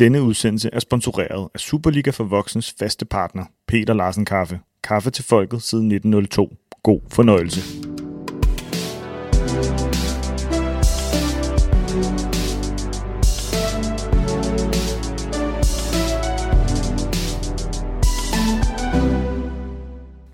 Denne udsendelse er sponsoreret af Superliga for Voksens faste partner, Peter Larsen Kaffe. Kaffe til folket siden 1902. God fornøjelse.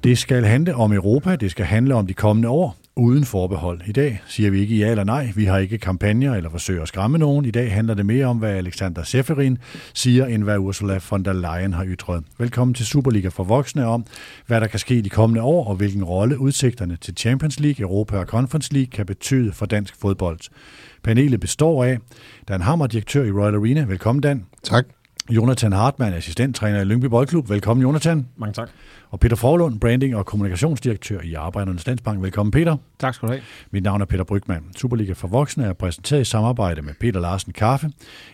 Det skal handle om Europa, det skal handle om de kommende år, uden forbehold. I dag siger vi ikke ja eller nej, vi har ikke kampagner eller forsøger at skræmme nogen. I dag handler det mere om, hvad Alexander Seferin siger, end hvad Ursula von der Leyen har ytret. Velkommen til Superliga for voksne om, hvad der kan ske de kommende år, og hvilken rolle udsigterne til Champions League, Europa og Conference League kan betyde for dansk fodbold. Panelet består af Dan Hammer, direktør i Royal Arena. Velkommen, Dan. Tak. Jonathan Hartmann, assistenttræner i Lyngby Boldklub. Velkommen, Jonathan. Mange tak. Og Peter Forlund, branding- og kommunikationsdirektør i Arbejdernes Landsbank. Velkommen, Peter. Tak skal du have. Mit navn er Peter Brygman. Superliga for Voksne er præsenteret i samarbejde med Peter Larsen Kaffe.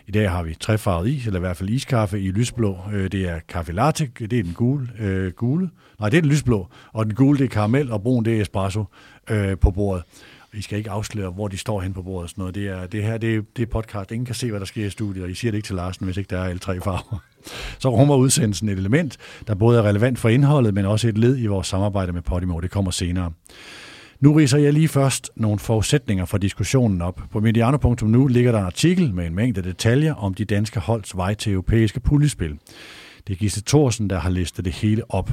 I dag har vi trefarvet is, eller i hvert fald iskaffe i lysblå. Øh, Det er kaffe latte, det er den gule. Øh, gule. Nej, det er den lysblå. Og den gule, det er karamel, og brun, det er espresso øh, på bordet. I skal ikke afsløre, hvor de står hen på bordet og sådan noget. Det, er, det her det er, det er podcast. Ingen kan se, hvad der sker i studiet, og I siger det ikke til Larsen, hvis ikke der er alle tre farver. Så rummer udsendelsen et element, der både er relevant for indholdet, men også et led i vores samarbejde med Podimo. Det kommer senere. Nu riser jeg lige først nogle forudsætninger for diskussionen op. På mediano.nu ligger der en artikel med en mængde detaljer om de danske holds vej til europæiske puljespil. Det er Gisle Thorsen, der har listet det hele op.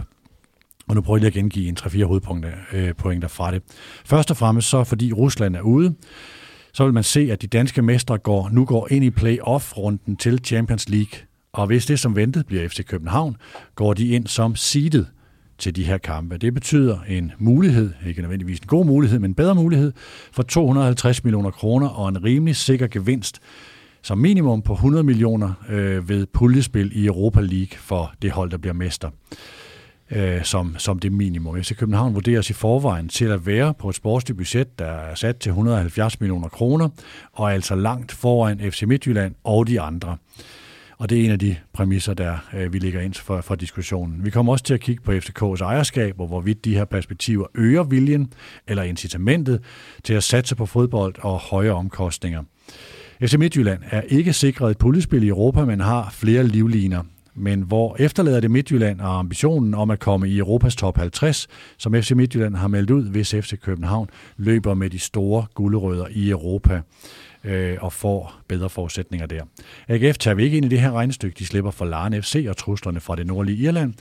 Og nu prøver jeg lige at gengive en 3-4 hovedpunkter øh, pointer fra det. Først og fremmest så, fordi Rusland er ude, så vil man se, at de danske mestre går, nu går ind i play-off-runden til Champions League. Og hvis det som ventet bliver FC København, går de ind som seedet til de her kampe. Det betyder en mulighed, ikke nødvendigvis en god mulighed, men en bedre mulighed, for 250 millioner kroner og en rimelig sikker gevinst, som minimum på 100 millioner øh, ved puljespil i Europa League for det hold, der bliver mester øh, som, som det minimum. FC København vurderes i forvejen til at være på et sportsligt budget, der er sat til 170 millioner kroner, og er altså langt foran FC Midtjylland og de andre. Og det er en af de præmisser, der øh, vi ligger ind for, for diskussionen. Vi kommer også til at kigge på FCK's ejerskab, og hvorvidt de her perspektiver øger viljen eller incitamentet til at satse på fodbold og højere omkostninger. FC Midtjylland er ikke sikret et puljespil i Europa, men har flere livliner. Men hvor efterlader det Midtjylland og ambitionen om at komme i Europas top 50, som FC Midtjylland har meldt ud, hvis FC København løber med de store gulderødder i Europa øh, og får bedre forudsætninger der. AGF tager vi ikke ind i det her regnestykke. De slipper for Laren FC og truslerne fra det nordlige Irland.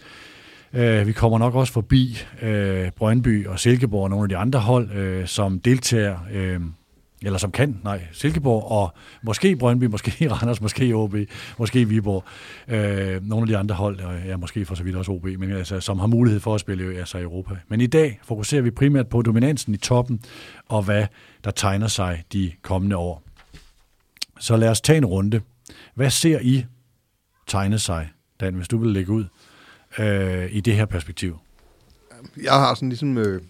Øh, vi kommer nok også forbi øh, Brøndby og Silkeborg og nogle af de andre hold, øh, som deltager, øh, eller som kan, nej, Silkeborg og måske Brøndby, måske Randers, måske OB, måske Viborg. Øh, nogle af de andre hold, og ja, måske for så vidt også OB, men altså, som har mulighed for at spille øh, altså, i Europa. Men i dag fokuserer vi primært på dominansen i toppen, og hvad der tegner sig de kommende år. Så lad os tage en runde. Hvad ser I tegne sig, Dan, hvis du vil lægge ud øh, i det her perspektiv? Jeg har sådan ligesom øh,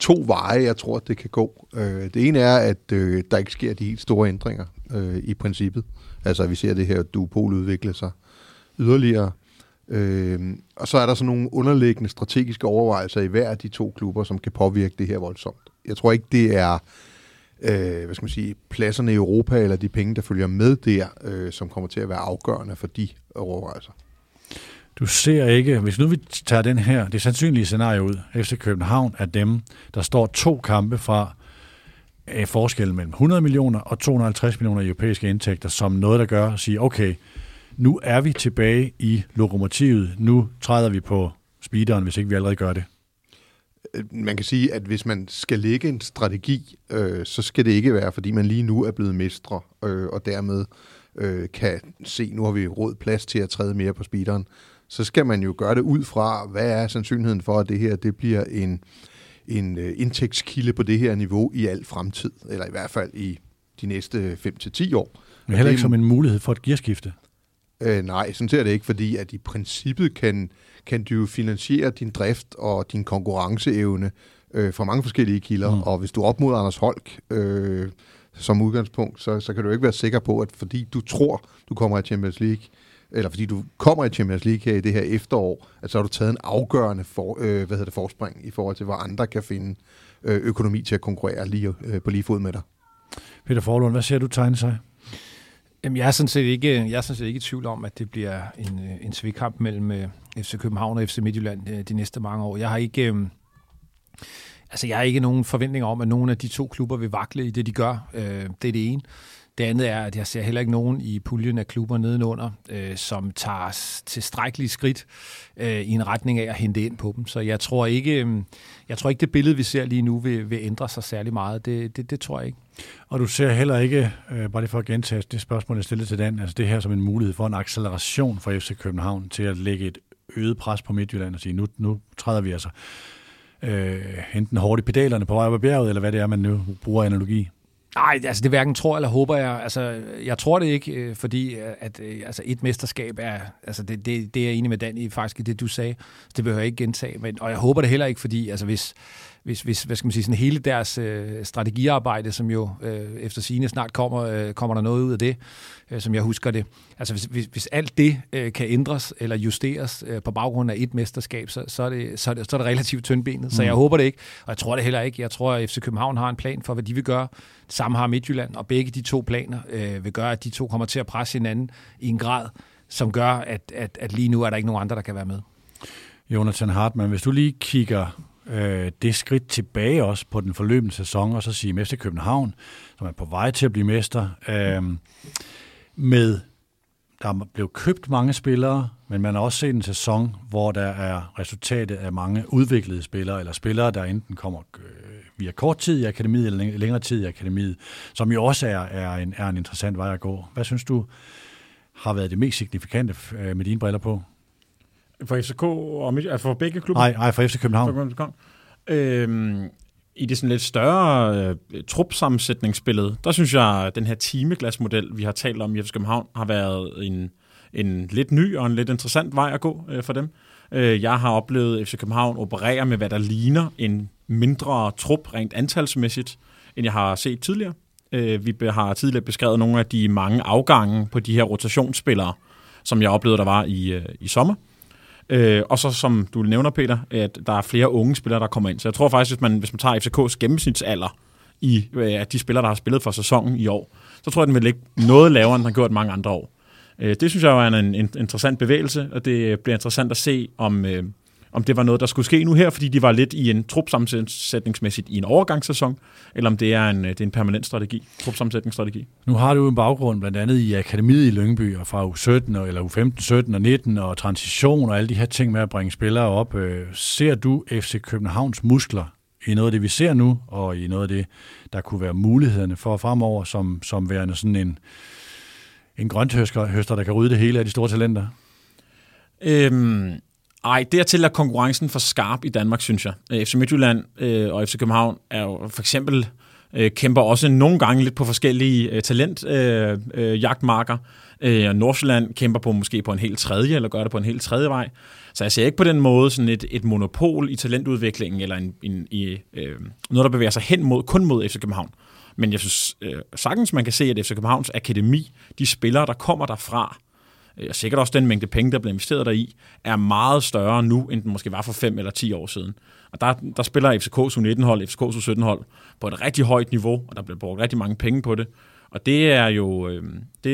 to veje, jeg tror, at det kan gå. Øh, det ene er, at øh, der ikke sker de helt store ændringer øh, i princippet. Altså, vi ser det her duopol udvikle sig yderligere. Øh, og så er der sådan nogle underliggende strategiske overvejelser i hver af de to klubber, som kan påvirke det her voldsomt. Jeg tror ikke, det er øh, hvad skal man sige, pladserne i Europa eller de penge, der følger med der, øh, som kommer til at være afgørende for de overvejelser. Du ser ikke, hvis nu vi tager den her, det sandsynlige scenarie ud, FC København er dem, der står to kampe fra øh, forskellen mellem 100 millioner og 250 millioner europæiske indtægter, som noget, der gør at sige, okay, nu er vi tilbage i lokomotivet, nu træder vi på speederen, hvis ikke vi allerede gør det. Øh, man kan sige, at hvis man skal lægge en strategi, øh, så skal det ikke være, fordi man lige nu er blevet mestre, øh, og dermed øh, kan se, nu har vi råd plads til at træde mere på speederen. Så skal man jo gøre det ud fra, hvad er sandsynligheden for, at det her det bliver en, en øh, indtægtskilde på det her niveau i al fremtid, eller i hvert fald i de næste 5-10 år. Men heller det- ikke som en mulighed for et gearskifte. Øh, nej, sådan ser det ikke, fordi at i princippet kan, kan du jo finansiere din drift og din konkurrenceevne øh, fra mange forskellige kilder, Mm. mm. og hvis du er op mod Anders Holk øh, som udgangspunkt, så, så kan du ikke være sikker på, at fordi du tror, du kommer i Champions League, eller fordi du kommer i Champions League her i det her efterår, at så har du taget en afgørende for, øh, hvad hedder det, forspring i forhold til, hvor andre kan finde øh, økonomi til at konkurrere lige, øh, på lige fod med dig. Peter Forlund, hvad ser du tegne sig? Jamen, jeg er sådan set ikke, jeg er sådan set ikke i tvivl om, at det bliver en, øh, en svigkamp mellem øh, FC København og FC Midtjylland øh, de næste mange år. Jeg har ikke, altså jeg har ikke nogen forventninger om, at nogen af de to klubber vil vakle i det, de gør. det er det ene. Det andet er, at jeg ser heller ikke nogen i puljen af klubber nedenunder, øh, som tager tilstrækkelige skridt øh, i en retning af at hente ind på dem. Så jeg tror ikke, øh, jeg tror ikke det billede, vi ser lige nu, vil, vil ændre sig særlig meget. Det, det, det tror jeg ikke. Og du ser heller ikke, øh, bare lige for at gentage det spørgsmål, jeg stillede til Dan, altså det her som en mulighed for en acceleration for FC København til at lægge et øget pres på Midtjylland og sige, nu, nu træder vi altså øh, enten hårdt i pedalerne på vej op ad bjerget, eller hvad det er, man nu bruger analogi. Nej, altså det hverken tror eller håber jeg. Altså, jeg tror det ikke, øh, fordi øh, at, øh, altså, et mesterskab er, altså det, det, det er jeg enig med Dan i faktisk i det, du sagde. Det behøver jeg ikke gentage, men, og jeg håber det heller ikke, fordi altså, hvis, hvis, hvis hvad skal man sige, sådan hele deres øh, strategiarbejde, som jo øh, efter sine snart kommer, øh, kommer der noget ud af det, øh, som jeg husker det. Altså hvis, hvis, hvis alt det øh, kan ændres eller justeres øh, på baggrund af et mesterskab, så, så, er, det, så, er, det, så er det relativt tyndbenet. Mm. Så jeg håber det ikke, og jeg tror det heller ikke. Jeg tror, at FC København har en plan for, hvad de vil gøre. Det samme har Midtjylland, og begge de to planer øh, vil gøre, at de to kommer til at presse hinanden i en grad, som gør, at, at, at lige nu er der ikke nogen andre, der kan være med. Jonathan Hartmann, hvis du lige kigger øh, det skridt tilbage også på den forløbende sæson, og så sige Mester København, som er på vej til at blive mester, øh, med der blev købt mange spillere, men man har også set en sæson, hvor der er resultatet af mange udviklede spillere, eller spillere, der enten kommer øh, via kort tid i akademiet, eller længere tid i akademiet, som jo også er, er, en, er en interessant vej at gå. Hvad synes du har været det mest signifikante øh, med dine briller på? For FCK og altså for begge klubber? Nej, nej for FC København. For. Øhm, I det sådan lidt større øh, trupsammensætningsbillede, der synes jeg, at den her timeglasmodel, vi har talt om i FC København, har været en, en lidt ny og en lidt interessant vej at gå øh, for dem. Øh, jeg har oplevet FC København operere med, hvad der ligner en mindre trup rent antalsmæssigt, end jeg har set tidligere. Øh, vi har tidligere beskrevet nogle af de mange afgange på de her rotationsspillere, som jeg oplevede, der var i, øh, i sommer. Øh, og så som du nævner, Peter, at der er flere unge spillere, der kommer ind. Så jeg tror faktisk, hvis man, hvis man tager FCK's gennemsnitsalder i øh, de spillere, der har spillet for sæsonen i år, så tror jeg, den vil ligge noget lavere, end den har gjort mange andre år. Øh, det synes jeg er en, en, interessant bevægelse, og det bliver interessant at se, om, øh, om det var noget, der skulle ske nu her, fordi de var lidt i en trupsammensætningsmæssigt i en overgangssæson, eller om det er en, det er en permanent strategi, trupsammensætningsstrategi. Nu har du en baggrund blandt andet i Akademiet i Lyngby, og fra U17, eller U15, 17 og 19, og transition og alle de her ting med at bringe spillere op. Øh, ser du FC Københavns muskler i noget af det, vi ser nu, og i noget af det, der kunne være mulighederne for fremover, som, som værende sådan en, en grønthøster, der kan rydde det hele af de store talenter? Øhm, ej, dertil er konkurrencen for skarp i Danmark, synes jeg. Øh, FC Midtjylland øh, og FC København er jo for eksempel øh, kæmper også nogle gange lidt på forskellige øh, talentjagtmarker. Øh, øh, øh Nordsjælland kæmper på måske på en helt tredje, eller gør det på en helt tredje vej. Så jeg ser ikke på den måde sådan et, et monopol i talentudviklingen, eller en, en, i, øh, noget, der bevæger sig hen mod, kun mod FC København. Men jeg synes øh, sagtens, man kan se, at FC Københavns Akademi, de spillere, der kommer derfra, og sikkert også den mængde penge, der bliver investeret der i, er meget større nu, end den måske var for 5 eller 10 år siden. Og der, der spiller FCK's U19-hold, FCK's U17-hold på et rigtig højt niveau, og der bliver brugt rigtig mange penge på det. Og det er jo, øh, det,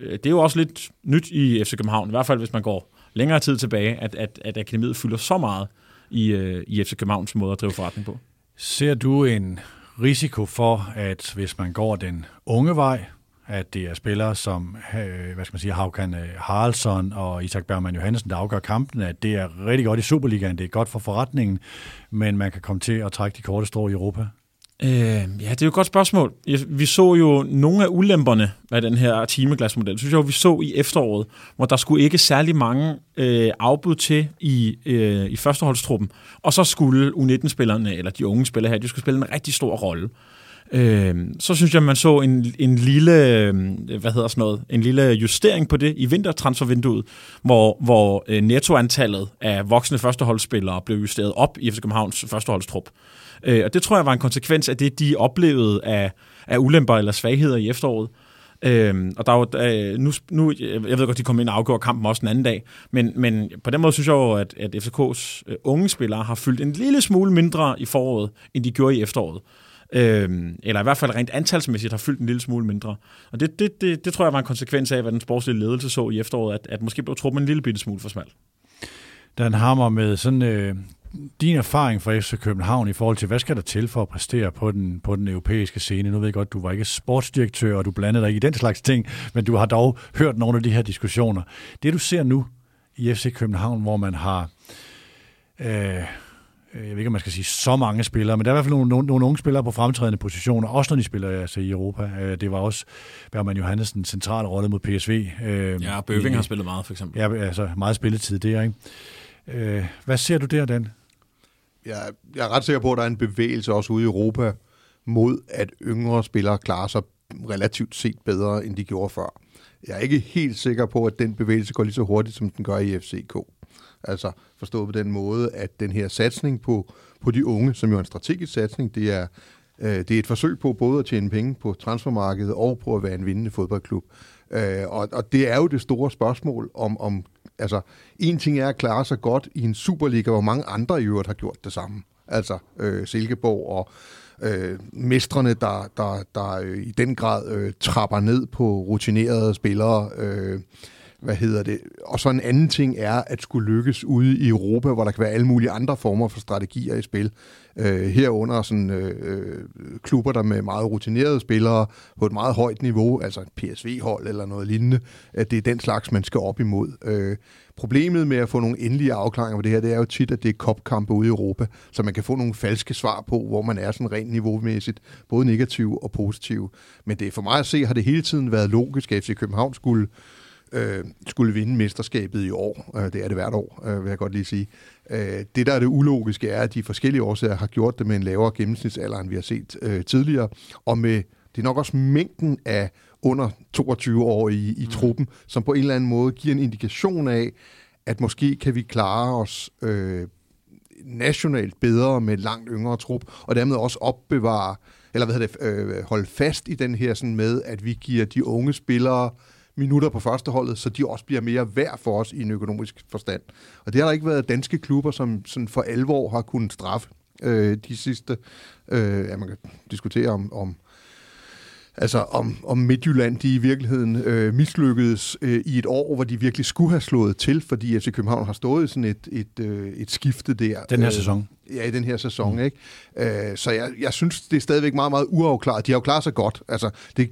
øh, det er jo også lidt nyt i FC København, i hvert fald hvis man går længere tid tilbage, at, at, at akademiet fylder så meget i, øh, i FC Københavns måde at drive forretning på. Ser du en risiko for, at hvis man går den unge vej, at det er spillere som øh, hvad skal man sige, Haukan øh, Haraldsson og Isak Bergman Johansen, der afgør kampen, at det er rigtig godt i Superligaen, det er godt for forretningen, men man kan komme til at trække de korte strå i Europa. Øh, ja, det er jo et godt spørgsmål. Vi så jo nogle af ulemperne af den her timeglasmodel, synes jeg vi så i efteråret, hvor der skulle ikke særlig mange øh, afbud til i, øh, i førsteholdstruppen, og så skulle U19-spillerne, eller de unge spillere her, de skulle spille en rigtig stor rolle. Øh, så synes jeg, man så en, en lille, øhm, hvad hedder sådan noget, en lille justering på det i vintertransfervinduet, hvor, hvor øh, nettoantallet af voksne førsteholdsspillere blev justeret op i FC Københavns førsteholdstrup. Øh, og det tror jeg var en konsekvens af det, de oplevede af, af ulemper eller svagheder i efteråret. Øhm, og der var, jo, øh, nu, nu, jeg ved godt, de kom ind og afgjorde kampen også den anden dag, men, men på den måde synes jeg jo, at, at FCK's øh, unge spillere har fyldt en lille smule mindre i foråret, end de gjorde i efteråret. Øh, eller i hvert fald rent antalsmæssigt har fyldt en lille smule mindre. Og det, det, det, det tror jeg var en konsekvens af, hvad den sportslige ledelse så i efteråret, at, at måske blev truppen en lille bitte smule for smal. Dan Hammer med sådan øh, din erfaring fra FC København i forhold til, hvad skal der til for at præstere på den, på den europæiske scene? Nu ved jeg godt, du var ikke sportsdirektør, og du blandede dig ikke i den slags ting, men du har dog hørt nogle af de her diskussioner. Det du ser nu i FC København, hvor man har... Øh, jeg ved ikke, om man skal sige så mange spillere, men der er i hvert fald nogle, nogle, nogle unge spillere på fremtrædende positioner, også når de spiller altså, i Europa. Øh, det var også Bergman Johansen central rolle mod PSV. Øh, ja, Bøving har spillet meget, for eksempel. Ja, altså meget spilletid der, ikke? Øh, hvad ser du der, Dan? Jeg, jeg er ret sikker på, at der er en bevægelse også ude i Europa mod, at yngre spillere klarer sig relativt set bedre, end de gjorde før. Jeg er ikke helt sikker på, at den bevægelse går lige så hurtigt, som den gør i FCK. Altså forstået på den måde, at den her satsning på, på de unge, som jo er en strategisk satsning, det er, øh, det er et forsøg på både at tjene penge på transfermarkedet og på at være en vindende fodboldklub. Øh, og, og det er jo det store spørgsmål om, om altså, en ting er at klare sig godt i en Superliga, hvor mange andre i øvrigt har gjort det samme. Altså øh, Silkeborg og øh, mestrene, der, der, der øh, i den grad øh, trapper ned på rutinerede spillere. Øh, hvad hedder det? Og så en anden ting er at skulle lykkes ude i Europa, hvor der kan være alle mulige andre former for strategier i spil. Øh, herunder sådan, øh, øh klubber, der med meget rutinerede spillere på et meget højt niveau, altså et PSV-hold eller noget lignende, at det er den slags, man skal op imod. Øh, problemet med at få nogle endelige afklaringer på det her, det er jo tit, at det er kopkampe ude i Europa, så man kan få nogle falske svar på, hvor man er sådan rent niveaumæssigt, både negativ og positiv. Men det er for mig at se, har det hele tiden været logisk, at FC København skulle øh, skulle vinde mesterskabet i år. Øh, det er det hvert år, øh, vil jeg godt lige sige. Øh, det, der er det ulogiske, er, at de forskellige årsager har gjort det med en lavere gennemsnitsalder, end vi har set øh, tidligere, og med det er nok også mængden af under 22 år i, i mm. truppen, som på en eller anden måde giver en indikation af, at måske kan vi klare os øh, nationalt bedre med langt yngre trup, og dermed også opbevare, eller hvad hedder det, øh, holde fast i den her sådan med, at vi giver de unge spillere minutter på førsteholdet, så de også bliver mere værd for os i en økonomisk forstand. Og det har der ikke været danske klubber, som sådan for alvor har kunnet straffe øh, de sidste. Øh, ja, man kan diskutere om, om Altså om, om Midtjylland de i virkeligheden øh, mislykkedes øh, i et år, hvor de virkelig skulle have slået til, fordi FC København har stået i sådan et, et, øh, et skifte der. Den her øh, sæson. Ja, i den her sæson. Mm. Ikke? Øh, så jeg, jeg synes, det er stadigvæk meget, meget uafklaret. De har jo klaret sig godt. Altså, det,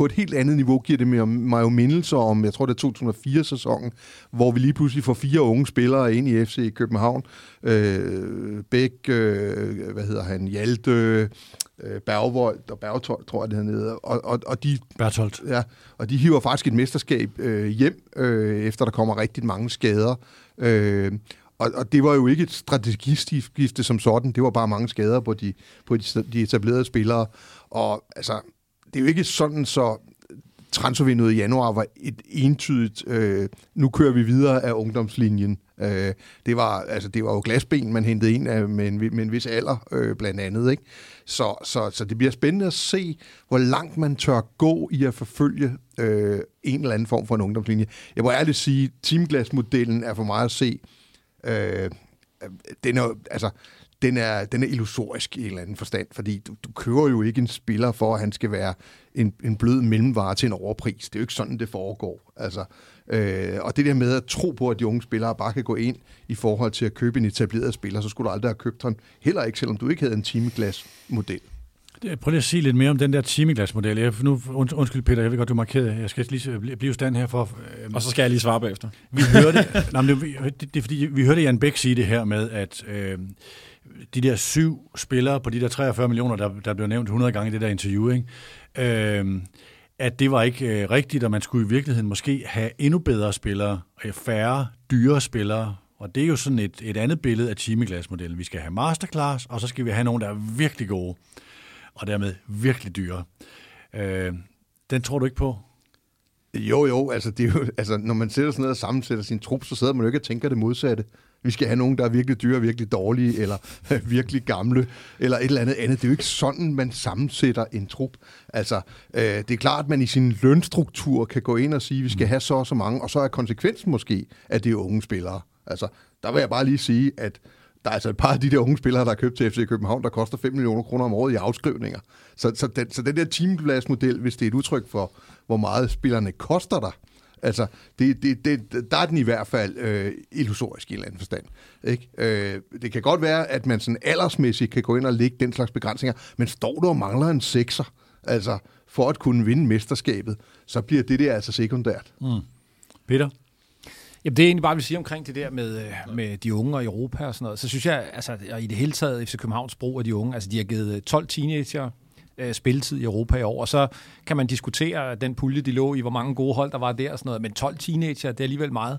på et helt andet niveau giver det mig jo mindelser om, jeg tror det er 2004-sæsonen, hvor vi lige pludselig får fire unge spillere ind i FC København. Øh, Bæk, øh, hvad hedder han, Hjalte, øh, Bergvold og Bergtold, tror jeg det hedder. Og, og, og de, Bertolt. Ja, og de hiver faktisk et mesterskab øh, hjem, øh, efter der kommer rigtig mange skader. Øh, og, og det var jo ikke et strategiskifte som sådan, det var bare mange skader på de, på de, de etablerede spillere. Og altså, det er jo ikke sådan, så transfervinduet i januar var et entydigt, øh, nu kører vi videre af ungdomslinjen. Øh, det, var, altså, det var jo glasben, man hentede ind af, med, en, med en vis alder, øh, blandt andet. Ikke? Så, så, så det bliver spændende at se, hvor langt man tør gå i at forfølge øh, en eller anden form for en ungdomslinje. Jeg må ærligt sige, teamglasmodellen er for mig at se, øh, den er, altså, den er, den er illusorisk i en eller anden forstand, fordi du, du kører jo ikke en spiller for, at han skal være en, en blød mellemvare til en overpris. Det er jo ikke sådan, det foregår. Altså, øh, og det der med at tro på, at de unge spillere bare kan gå ind i forhold til at købe en etableret spiller, så skulle du aldrig have købt ham. Heller ikke, selvom du ikke havde en timeglas-model. Prøv lige at sige lidt mere om den der timeglasmodel. Jeg, nu, und, undskyld Peter, jeg ved godt, du markerede. Jeg skal lige blive stand her for... Øh, og så skal jeg lige svare bagefter. Vi hørte, nej, det, det, det, er fordi, vi hørte Jan Bæk sige det her med, at øh, de der syv spillere på de der 43 millioner, der, der blev nævnt 100 gange i det der interview, ikke? Øh, at det var ikke øh, rigtigt, og man skulle i virkeligheden måske have endnu bedre spillere, og færre dyre spillere, og det er jo sådan et, et andet billede af timeglasmodellen. Vi skal have masterclass, og så skal vi have nogen, der er virkelig gode, og dermed virkelig dyre. Øh, den tror du ikke på? Jo, jo, altså, det er jo, altså når man sætter sådan noget og sammensætter sin trup, så sidder man jo ikke og tænker det modsatte. Vi skal have nogen, der er virkelig dyre, virkelig dårlige, eller virkelig gamle, eller et eller andet andet. Det er jo ikke sådan, man sammensætter en trup. Altså, øh, det er klart, at man i sin lønstruktur kan gå ind og sige, at vi skal mm. have så og så mange, og så er konsekvensen måske, at det er unge spillere. Altså, der vil jeg bare lige sige, at der er altså et par af de der unge spillere, der er købt til FC København, der koster 5 millioner kroner om året i afskrivninger. Så, så, den, så den der teampladsmodel, hvis det er et udtryk for, hvor meget spillerne koster dig, altså, det, det, det, der er den i hvert fald øh, illusorisk i en eller anden forstand. Ikke? Øh, det kan godt være, at man sådan aldersmæssigt kan gå ind og lægge den slags begrænsninger, men står du og mangler en sekser, altså for at kunne vinde mesterskabet, så bliver det der altså sekundært. Mm. Peter? Jamen, det er egentlig bare, vil sige omkring det der med, øh, med de unge og Europa og sådan noget. Så synes jeg, altså, i det hele taget, FC Københavns brug af de unge, altså de har givet 12 teenager øh, spilletid i Europa i år, og så kan man diskutere den pulje, de lå i, hvor mange gode hold der var der og sådan noget, men 12 teenager, det er alligevel meget.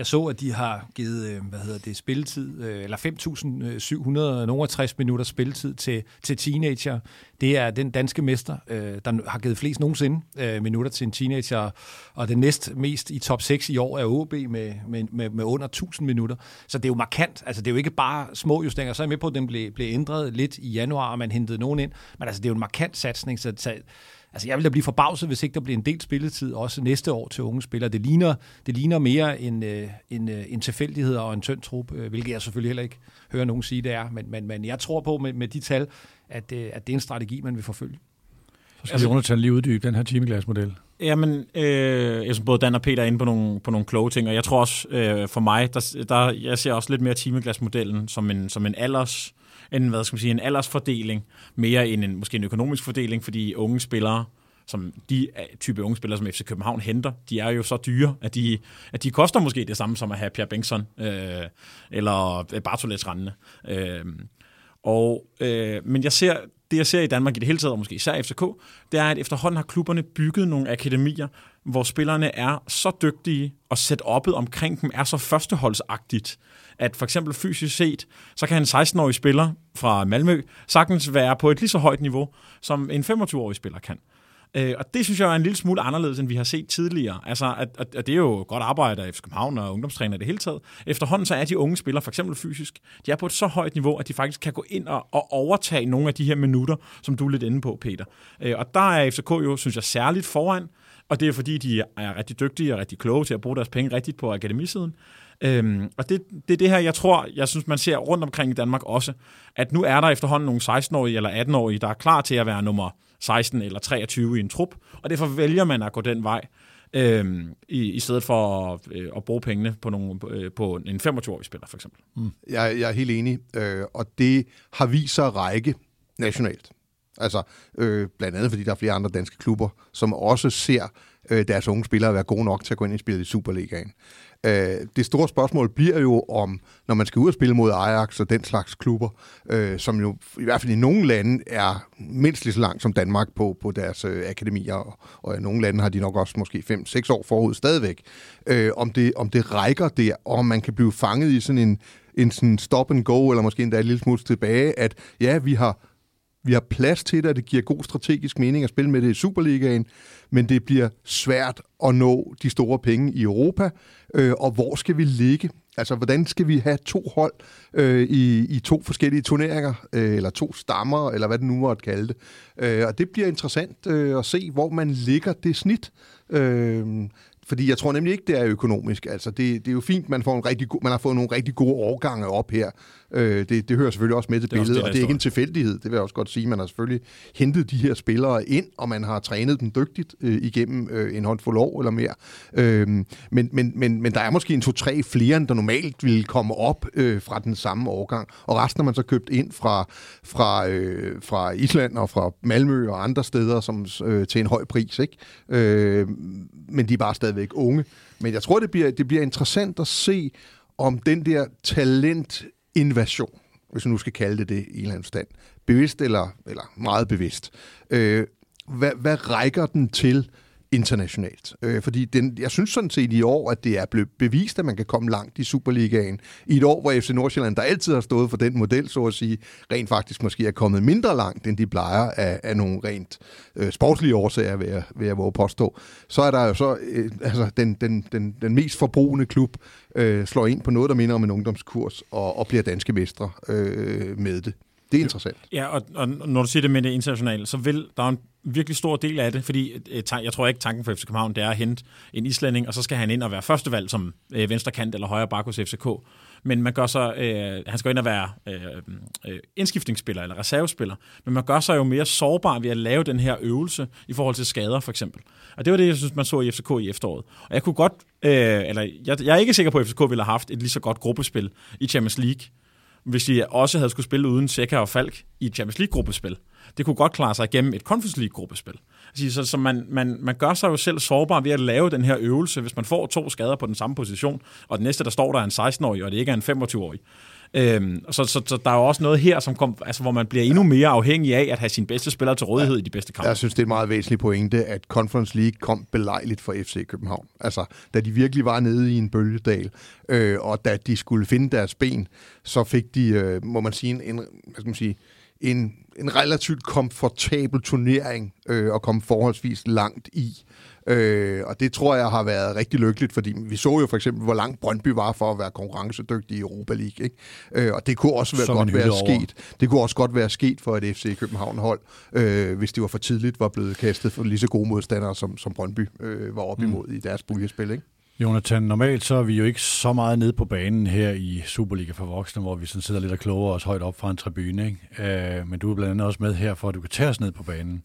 Jeg så, at de har givet, øh, hvad hedder det, spilletid, øh, eller 5.760 minutter spilletid til, til teenager. Det er den danske mester, øh, der har givet flest nogensinde minutter til en teenager, og den næst mest i top 6 i år er OB med, med, med, med under 1000 minutter. Så det er jo markant. Altså, det er jo ikke bare små justeringer. Så er jeg med på, at den blev, blev ændret lidt i januar, og man hentede nogen ind. Men altså, det er jo en markant satsning, så Altså, jeg vil da blive forbavset, hvis ikke der bliver en del spilletid også næste år til unge spillere. Det ligner, det ligner mere en, øh, en, øh, en tilfældighed og en tynd trup, øh, hvilket jeg selvfølgelig heller ikke hører nogen sige, det er. Men, men, men jeg tror på med, med de tal, at, at det er en strategi, man vil forfølge. Så skal altså, Jonathan lige uddybe den her timeglasmodel. Jamen, øh, jeg synes både Dan og Peter er inde på nogle, på nogle kloge ting, og jeg tror også, øh, for mig, der, der, jeg ser også lidt mere timeglasmodellen som en, som en alders en, hvad skal man sige, en aldersfordeling, mere end en, måske en økonomisk fordeling, fordi unge spillere, som de øh, type unge spillere, som FC København henter, de er jo så dyre, at de, at de koster måske det samme som at have Pierre Bengtsson øh, eller øh, Bartolets Rande. Øh, og, øh, men jeg ser, det jeg ser i Danmark i det hele taget, og måske især FCK, det er, at efterhånden har klubberne bygget nogle akademier, hvor spillerne er så dygtige, og setup'et omkring dem er så førsteholdsagtigt, at for eksempel fysisk set, så kan en 16-årig spiller fra Malmø sagtens være på et lige så højt niveau, som en 25-årig spiller kan. Øh, og det synes jeg er en lille smule anderledes, end vi har set tidligere. Altså, at, at, at det er jo godt arbejde af FC København og ungdomstræner i det hele taget. Efterhånden så er de unge spillere, for eksempel fysisk, de er på et så højt niveau, at de faktisk kan gå ind og, og overtage nogle af de her minutter, som du er lidt inde på, Peter. Øh, og der er FCK jo, synes jeg, særligt foran, og det er fordi, de er rigtig dygtige og rigtig kloge til at bruge deres penge rigtigt på akademisiden. Øhm, og det, det er det her, jeg tror, jeg synes, man ser rundt omkring i Danmark også, at nu er der efterhånden nogle 16-årige eller 18-årige, der er klar til at være nummer 16 eller 23 i en trup, og derfor vælger man at gå den vej, øhm, i, i stedet for at, øh, at bruge pengene på, nogle, øh, på en 25-årig spiller, for eksempel. Mm. Jeg, jeg er helt enig, øh, og det har vist sig række nationalt. Altså, øh, blandt andet fordi der er flere andre danske klubber, som også ser øh, deres unge spillere være gode nok til at gå ind i spillet i Superligaen. Øh, det store spørgsmål bliver jo om, når man skal ud og spille mod Ajax og den slags klubber, øh, som jo i hvert fald i nogle lande er mindst lige så langt som Danmark på, på deres øh, akademier, og, og i nogle lande har de nok også måske 5-6 år forud stadigvæk, øh, om, det, om det rækker der, og om man kan blive fanget i sådan en, en sådan stop and go, eller måske endda et lille smule tilbage, at ja, vi har vi har plads til det, og det giver god strategisk mening at spille med det i Superligaen, men det bliver svært at nå de store penge i Europa, øh, og hvor skal vi ligge? Altså, hvordan skal vi have to hold øh, i, i to forskellige turneringer, øh, eller to stammer, eller hvad det nu måtte kalde det. Øh, og det bliver interessant øh, at se, hvor man ligger det snit. Øh, fordi jeg tror nemlig ikke, det er økonomisk. Altså, det, det er jo fint, man, får en rigtig go- man har fået nogle rigtig gode årgange op her. Øh, det, det hører selvfølgelig også med til det billedet, det, og det er ikke en tilfældighed. Det vil jeg også godt sige. Man har selvfølgelig hentet de her spillere ind, og man har trænet dem dygtigt øh, igennem øh, en håndfuld år eller mere. Øh, men, men, men, men der er måske en to-tre flere, end der normalt ville komme op øh, fra den samme årgang. Og resten har man så købt ind fra, fra, øh, fra Island og fra Malmø og andre steder som, øh, til en høj pris. Ikke? Øh, men de er bare stadigvæk unge. Men jeg tror, det bliver, det bliver interessant at se, om den der invasion, hvis man nu skal kalde det det i en eller anden stand, bevidst eller, eller meget bevidst, øh, hvad, hvad rækker den til internationalt. Øh, fordi den, jeg synes sådan set i år, at det er blevet bevist, at man kan komme langt i Superligaen. I et år, hvor FC Nordsjælland, der altid har stået for den model, så at sige, rent faktisk måske er kommet mindre langt, end de plejer af, af nogle rent øh, sportslige årsager, vil jeg, vil jeg våge påstå. Så er der jo så øh, altså, den, den, den, den mest forbrugende klub, øh, slår ind på noget, der minder om en ungdomskurs, og, og bliver danske mestre øh, med det. Det er interessant. Ja, og, og når du siger det med det internationale, så vil der er en virkelig stor del af det, fordi øh, jeg tror ikke, tanken for FC København det er at hente en islænding, og så skal han ind og være førstevalg som øh, venstrekant eller højre bak hos FCK. Men man gør så, øh, han skal ind og være øh, øh, indskiftningsspiller eller reservespiller, men man gør sig jo mere sårbar ved at lave den her øvelse i forhold til skader for eksempel. Og det var det, jeg synes, man så i FCK i efteråret. Og jeg kunne godt, øh, eller jeg, jeg er ikke sikker på, at FCK ville have haft et lige så godt gruppespil i Champions League, hvis de også havde skulle spille uden Seca og Falk i et Champions League-gruppespil. Det kunne godt klare sig igennem et Conference League-gruppespil. Altså, så, så man, man, man gør sig jo selv sårbar ved at lave den her øvelse, hvis man får to skader på den samme position, og den næste, der står der, er en 16-årig, og det ikke er en 25-årig. Øhm, så, så, så der er jo også noget her, som kom, altså, hvor man bliver endnu mere afhængig af at have sine bedste spillere til rådighed ja, i de bedste kampe. Jeg synes, det er et meget væsentligt pointe, at Conference League kom belejligt for FC København. Altså, da de virkelig var nede i en bølgedal, øh, og da de skulle finde deres ben, så fik de, øh, må man sige, en, en, hvad skal man sige, en, en relativt komfortabel turnering øh, og kom forholdsvis langt i. Øh, og det tror jeg har været rigtig lykkeligt, fordi vi så jo for eksempel, hvor langt Brøndby var for at være konkurrencedygtig i Europa League. Ikke? Øh, og det kunne også være godt være over. sket. Det kunne også godt være sket for et FC København-hold, øh, hvis det var for tidligt, var blevet kastet for lige så gode modstandere, som, som Brøndby øh, var op mm. imod mm. i deres puljespil. Ikke? Jonathan, normalt så er vi jo ikke så meget nede på banen her i Superliga for voksne, hvor vi sådan sidder lidt og kloger os højt op fra en tribune. Ikke? Øh, men du er blandt andet også med her, for at du kan tage os ned på banen.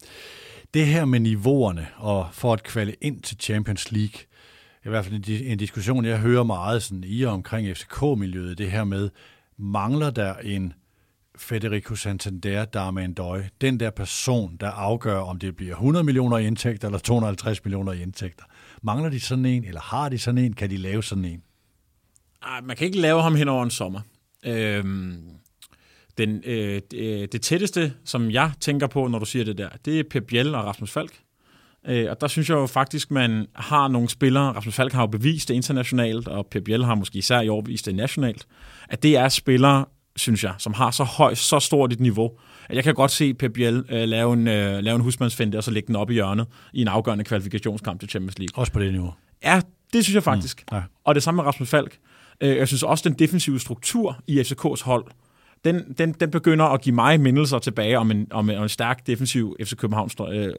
Det her med niveauerne, og for at kvalde ind til Champions League, i hvert fald en en diskussion, jeg hører meget sådan i og omkring FCK-miljøet, det her med, mangler der en Federico Santander, der er med en døj, den der person, der afgør, om det bliver 100 millioner i indtægter eller 250 millioner i indtægter. Mangler de sådan en, eller har de sådan en? Kan de lave sådan en? Ej, man kan ikke lave ham hen over en sommer. Øhm, den, øh, det, øh, det tætteste, som jeg tænker på, når du siger det der, det er Pep Biel og Rasmus Falk. Øh, og der synes jeg jo faktisk, man har nogle spillere, Rasmus Falk har jo bevist det internationalt, og Pep Biel har måske især i år vist det nationalt, at det er spillere, synes jeg, som har så højt, så stort et niveau, jeg kan godt se Pep Biel øh, lave, en, øh, lave en husmandsfinde, og så lægge den op i hjørnet i en afgørende kvalifikationskamp til Champions League. Også på det niveau? Ja, det synes jeg faktisk. Mm, ja. Og det samme med Rasmus Falk. Øh, jeg synes også, den defensive struktur i FCK's hold, den, den, den begynder at give mig mindelser tilbage om en, om en, om en stærk defensiv FC Københavns øh,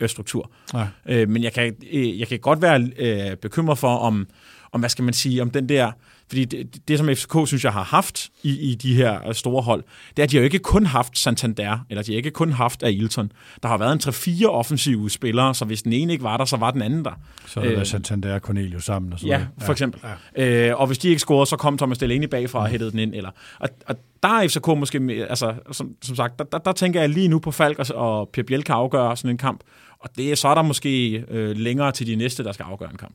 øh, struktur. Ja. Øh, men jeg kan, øh, jeg kan godt være øh, bekymret for, om, om, hvad skal man sige, om den der fordi det, det, som FCK synes jeg har haft i, i de her øh, store hold, det er, at de har jo ikke kun haft Santander, eller de har ikke kun haft Ailton. Der har været en 3-4 offensive spillere, så hvis den ene ikke var der, så var den anden der. Så er det øh, Santander og Cornelius sammen. Og så ja, for eksempel. Ja. Øh, og hvis de ikke scorede, så kom Thomas Delaney bagfra og hættede den ind. Eller, og, og der er FCK måske, altså, som, som sagt, der, der, der tænker jeg lige nu på Falk og, og Per Biel kan afgøre sådan en kamp. Og det, så er der måske øh, længere til de næste, der skal afgøre en kamp.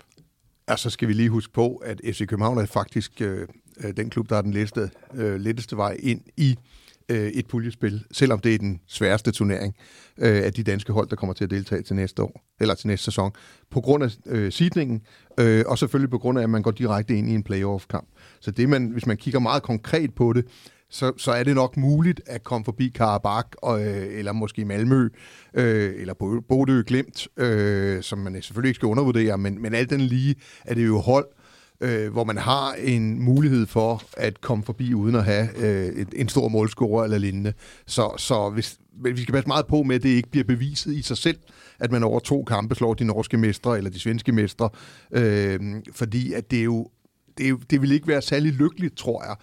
Og så skal vi lige huske på, at FC København er faktisk øh, øh, den klub, der er den letteste, øh, letteste vej ind i øh, et puljespil, selvom det er den sværeste turnering øh, af de danske hold, der kommer til at deltage til næste år, eller til næste sæson, på grund af øh, sidningen, øh, og selvfølgelig på grund af, at man går direkte ind i en playoff-kamp. Så det man, hvis man kigger meget konkret på det, så, så er det nok muligt at komme forbi Karabak, og, øh, eller måske Malmø, øh, eller Bodø Glemt, øh, som man selvfølgelig ikke skal undervurdere, men, men alt den lige er det jo hold, øh, hvor man har en mulighed for at komme forbi uden at have øh, et, en stor målscorer eller lignende. Så, så hvis, vi skal passe meget på med, at det ikke bliver beviset i sig selv, at man over to kampe slår de norske mestre eller de svenske mestre, øh, fordi at det er jo det, det vil ikke være særlig lykkeligt, tror jeg,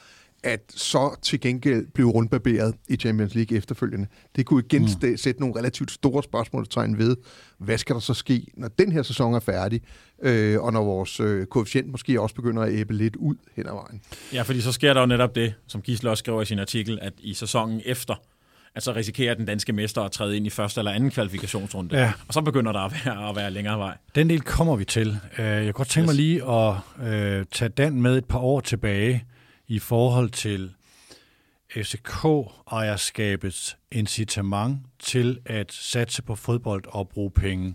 at så til gengæld blive rundbarberet i Champions League efterfølgende. Det kunne igen mm. sætte nogle relativt store spørgsmålstegn ved, hvad skal der så ske, når den her sæson er færdig, øh, og når vores øh, koefficient måske også begynder at æbe lidt ud hen ad vejen. Ja, fordi så sker der jo netop det, som Gisle også skriver i sin artikel, at i sæsonen efter, at så risikerer den danske mester at træde ind i første eller anden kvalifikationsrunde. Ja. Og så begynder der at være, at være længere vej. Den del kommer vi til. Øh, jeg kan godt tænke yes. mig lige at uh, tage Dan med et par år tilbage i forhold til FCK-ejerskabets incitament til at satse på fodbold og bruge penge.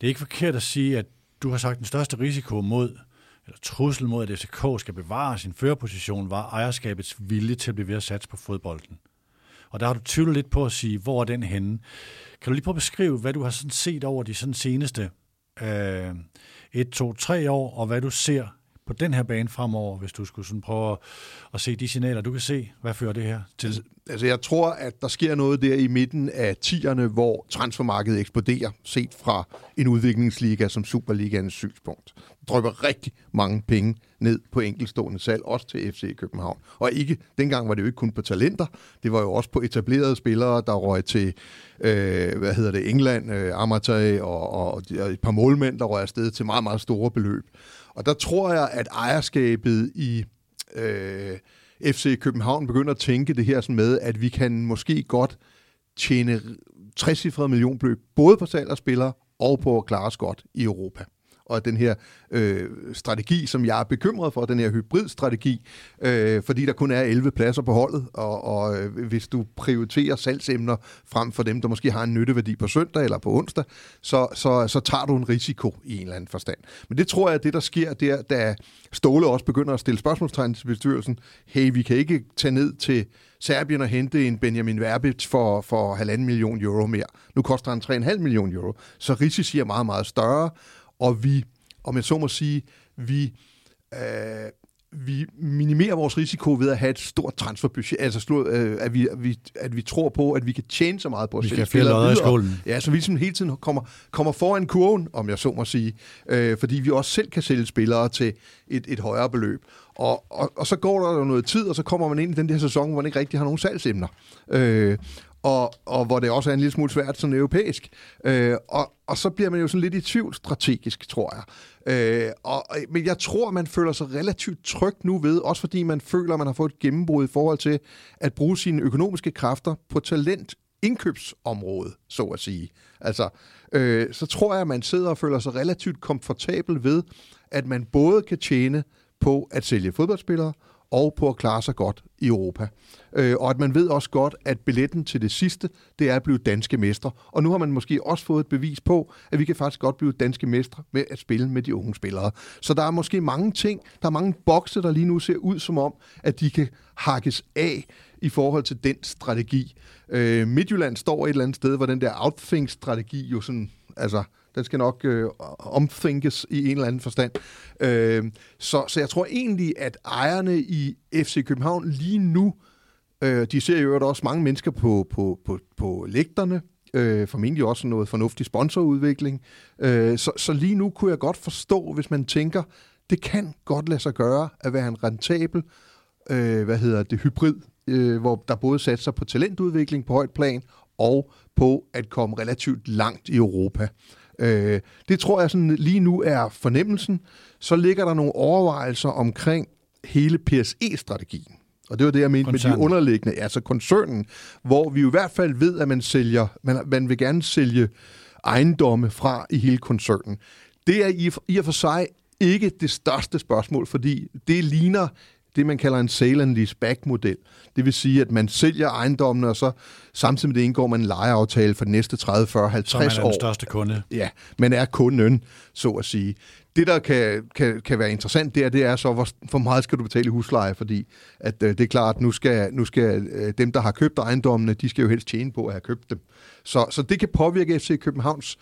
Det er ikke forkert at sige, at du har sagt, at den største risiko mod, eller trussel mod, at FCK skal bevare sin førerposition, var ejerskabets vilje til at blive ved at satse på fodbolden. Og der har du tvivlet lidt på at sige, hvor er den henne. Kan du lige prøve at beskrive, hvad du har sådan set over de sådan seneste øh, 1, 2, 3 år, og hvad du ser på den her bane fremover, hvis du skulle sådan prøve at, at se de signaler, du kan se? Hvad fører det her til? Altså, altså, jeg tror, at der sker noget der i midten af tierne, hvor transfermarkedet eksploderer, set fra en udviklingsliga som Superligaens synspunkt. Der drypper rigtig mange penge ned på enkeltstående salg, også til FC København. Og ikke, dengang var det jo ikke kun på talenter, det var jo også på etablerede spillere, der røg til, øh, hvad hedder det, England, øh, Amatøj og, og, og et par målmænd, der røg afsted til meget, meget store beløb. Og der tror jeg, at ejerskabet i øh, FC København begynder at tænke det her sådan med, at vi kan måske godt tjene 60 millionbeløb, både på salg af spillere og på at klare os godt i Europa og den her øh, strategi, som jeg er bekymret for, den her hybridstrategi, øh, fordi der kun er 11 pladser på holdet, og, og øh, hvis du prioriterer salgsemner frem for dem, der måske har en nytteværdi på søndag eller på onsdag, så, så, så tager du en risiko i en eller anden forstand. Men det tror jeg, at det der sker der, da Ståle også begynder at stille spørgsmålstegn til bestyrelsen, hey, vi kan ikke tage ned til Serbien og hente en Benjamin Verbic for, for halvanden million euro mere. Nu koster han 3,5 million euro. Så risici er meget, meget større, og vi, om jeg så må sige, vi, øh, vi minimerer vores risiko ved at have et stort transferbudget, altså slå, øh, at, vi, at, vi, at vi tror på, at vi kan tjene så meget på at vi sælge spillere. Ja, så vi ligesom hele tiden kommer, kommer foran kurven, om jeg så må sige, øh, fordi vi også selv kan sælge spillere til et, et højere beløb. Og, og, og så går der jo noget tid, og så kommer man ind i den der sæson, hvor man ikke rigtig har nogen salgsemner. Øh, og, og hvor det også er en lille smule svært sådan europæisk. Øh, og, og så bliver man jo sådan lidt i tvivl strategisk, tror jeg. Øh, og, men jeg tror, man føler sig relativt tryg nu ved, også fordi man føler, at man har fået et gennembrud i forhold til at bruge sine økonomiske kræfter på talent indkøbsområde, så at sige. Altså, øh, så tror jeg, at man sidder og føler sig relativt komfortabel ved, at man både kan tjene på at sælge fodboldspillere, og på at klare sig godt i Europa. Øh, og at man ved også godt, at billetten til det sidste, det er at blive danske mestre. Og nu har man måske også fået et bevis på, at vi kan faktisk godt blive danske mestre med at spille med de unge spillere. Så der er måske mange ting, der er mange bokse, der lige nu ser ud som om, at de kan hakkes af i forhold til den strategi. Øh, Midtjylland står et eller andet sted, hvor den der outthink-strategi jo sådan, altså den skal nok øh, omthinkes i en eller anden forstand. Øh, så, så jeg tror egentlig, at ejerne i FC København lige nu, øh, de ser jo også mange mennesker på, på, på, på lægterne, øh, formentlig også noget fornuftig sponsorudvikling. Øh, så, så lige nu kunne jeg godt forstå, hvis man tænker, det kan godt lade sig gøre at være en rentabel, øh, hvad hedder det, hybrid, øh, hvor der både satser på talentudvikling på højt plan, og på at komme relativt langt i Europa. Øh, det tror jeg sådan lige nu er fornemmelsen. Så ligger der nogle overvejelser omkring hele PSE-strategien. Og det var det, jeg mente Koncernen. med de underliggende, altså koncernen, hvor vi i hvert fald ved, at man sælger, man, man vil gerne sælge ejendomme fra i hele koncernen. Det er i, i og for sig ikke det største spørgsmål, fordi det ligner det, man kalder en sale and lease back model. Det vil sige, at man sælger ejendommene, og så samtidig med det indgår man en lejeaftale for de næste 30, 40, 50 så man er den største kunde. Ja, man er kunden, så at sige. Det, der kan, kan, kan være interessant der, det er så, hvor, hvor meget skal du betale i husleje, fordi at, øh, det er klart, at nu skal, nu skal øh, dem, der har købt ejendommene, de skal jo helst tjene på at have købt dem. Så, så det kan påvirke FC Københavns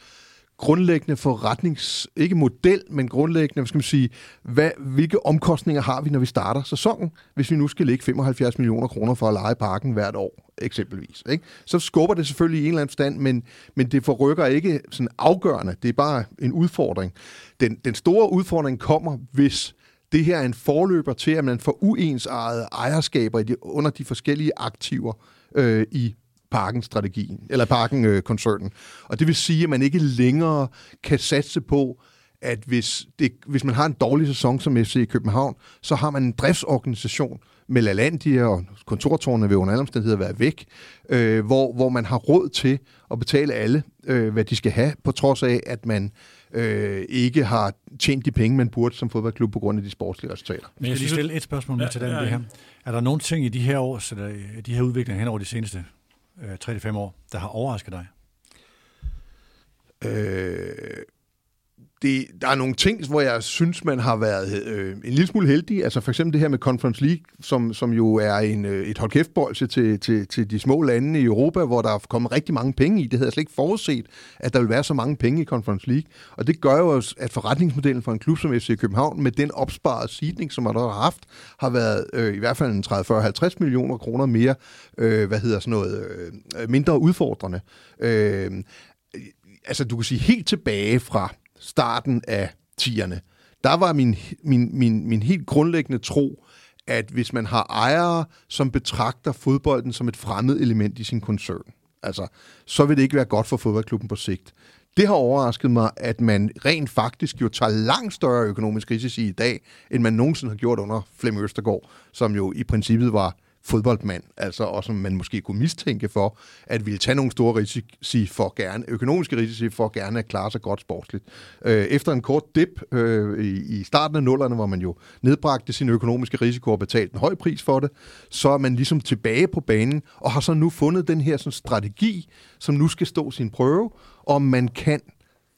grundlæggende forretnings, ikke model, men grundlæggende, hvad skal man sige, hvad, hvilke omkostninger har vi, når vi starter sæsonen, hvis vi nu skal lægge 75 millioner kroner for at lege parken hvert år, eksempelvis. Ikke? Så skubber det selvfølgelig i en eller anden stand, men, men det forrykker ikke sådan afgørende. Det er bare en udfordring. Den, den store udfordring kommer, hvis det her er en forløber til, at man får uensarede ejerskaber i de, under de forskellige aktiver øh, i Parken-strategien, eller Parken-koncernen. Og det vil sige, at man ikke længere kan satse på, at hvis, det, hvis man har en dårlig sæson som FC København, så har man en driftsorganisation med LaLandia og kontortårne vil under alle omstændigheder være væk, øh, hvor, hvor man har råd til at betale alle, øh, hvad de skal have, på trods af, at man øh, ikke har tjent de penge, man burde som fodboldklub på grund af de sportslige resultater. Men jeg skal lige stille et spørgsmål ja, til den ja, ja. Det her. Er der nogle ting i de her år, så der, de her udviklinger hen over de seneste øh, 3-5 år, der har overrasket dig? Øh, det der er nogle ting, hvor jeg synes, man har været øh, en lille smule heldig. Altså for eksempel det her med Conference League, som, som jo er en, øh, et hold til, til, til de små lande i Europa, hvor der er kommet rigtig mange penge i. Det havde jeg slet ikke forudset, at der vil være så mange penge i Conference League. Og det gør jo, at forretningsmodellen for en klub som FC København, med den opsparede sidning, som man har haft, har været øh, i hvert fald en 30-40-50 millioner kroner mere, øh, hvad hedder sådan noget, øh, mindre udfordrende. Øh, altså du kan sige helt tilbage fra starten af 10'erne, der var min, min, min, min helt grundlæggende tro, at hvis man har ejere, som betragter fodbolden som et fremmed element i sin koncern, altså, så vil det ikke være godt for fodboldklubben på sigt. Det har overrasket mig, at man rent faktisk jo tager langt større økonomisk risici i dag, end man nogensinde har gjort under Flemming Østergaard, som jo i princippet var fodboldmand, altså, og som man måske kunne mistænke for, at ville tage nogle store risici for gerne, økonomiske risici for gerne at klare sig godt sportsligt. Øh, efter en kort dip øh, i, i starten af nullerne, hvor man jo nedbragte sin økonomiske risiko og betalte en høj pris for det, så er man ligesom tilbage på banen, og har så nu fundet den her sådan, strategi, som nu skal stå sin prøve, om man kan...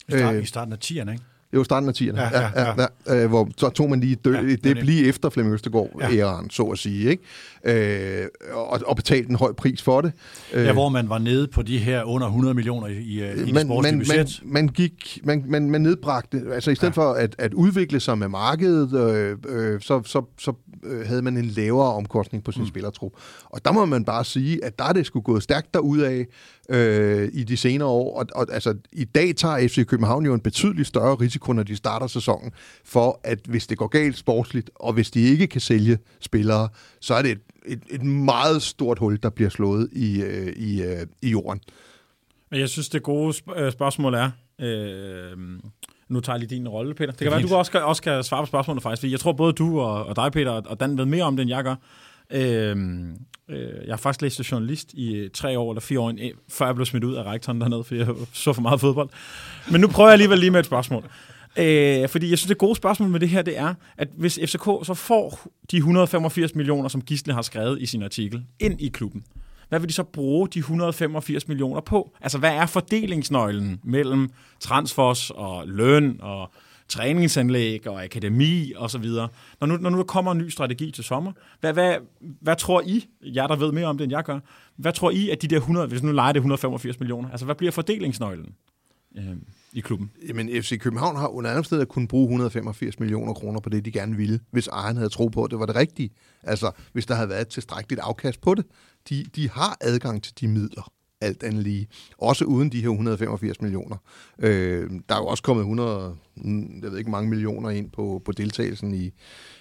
I, start, øh, I starten af 10'erne, ikke? Det var starten af 10'erne, ja, ja, ja, ja. Ja, øh, hvor så tog man lige dø, ja, det lige efter Flemming Østergaard ja. æren, så at sige, ikke? Øh, og, og betalte en høj pris for det. Øh, ja, hvor man var nede på de her under 100 millioner i, i, i man, man, budget. Man, man, gik, man, man, man nedbragte, altså i stedet ja. for at, at udvikle sig med markedet, øh, øh, så, så, så øh, havde man en lavere omkostning på sin mm. spillertrup. Og der må man bare sige, at der er det skulle gået stærkt derudad øh, i de senere år. Og, og altså, i dag tager FC København jo en betydelig større risiko, når de starter sæsonen, for at hvis det går galt sportsligt, og hvis de ikke kan sælge spillere, så er det et, et, et meget stort hul, der bliver slået i, øh, i, øh, i jorden. Men jeg synes, det gode øh, spørgsmål er... Øh, nu tager jeg lige din rolle, Peter. Det kan være, du også også kan svare på spørgsmålet faktisk, fordi jeg tror både du og, og dig, Peter, og Dan ved mere om det, end jeg gør. Øhm, øh, jeg har faktisk læst journalist i øh, tre år eller fire år, før jeg blev smidt ud af rektoren dernede, fordi jeg så for meget fodbold. Men nu prøver jeg alligevel lige med et spørgsmål. Øh, fordi jeg synes, det gode spørgsmål med det her, det er, at hvis FCK så får de 185 millioner, som Gisle har skrevet i sin artikel, ind i klubben, hvad vil de så bruge de 185 millioner på? Altså, hvad er fordelingsnøglen mellem transfers og løn og træningsanlæg og akademi og så videre. Når nu, når nu der kommer en ny strategi til sommer, hvad, hvad, hvad tror I, jer der ved mere om det, end jeg gør, hvad tror I, at de der 100, hvis nu leger det 185 millioner, altså hvad bliver fordelingsnøglen? Øh, i klubben. Jamen, FC København har under andre steder kun bruge 185 millioner kroner på det, de gerne ville, hvis ejeren havde tro på, at det var det rigtige. Altså, hvis der havde været et tilstrækkeligt afkast på det. De, de har adgang til de midler alt andet lige. Også uden de her 185 millioner. Øh, der er jo også kommet 100, jeg ved ikke mange millioner ind på, på deltagelsen i,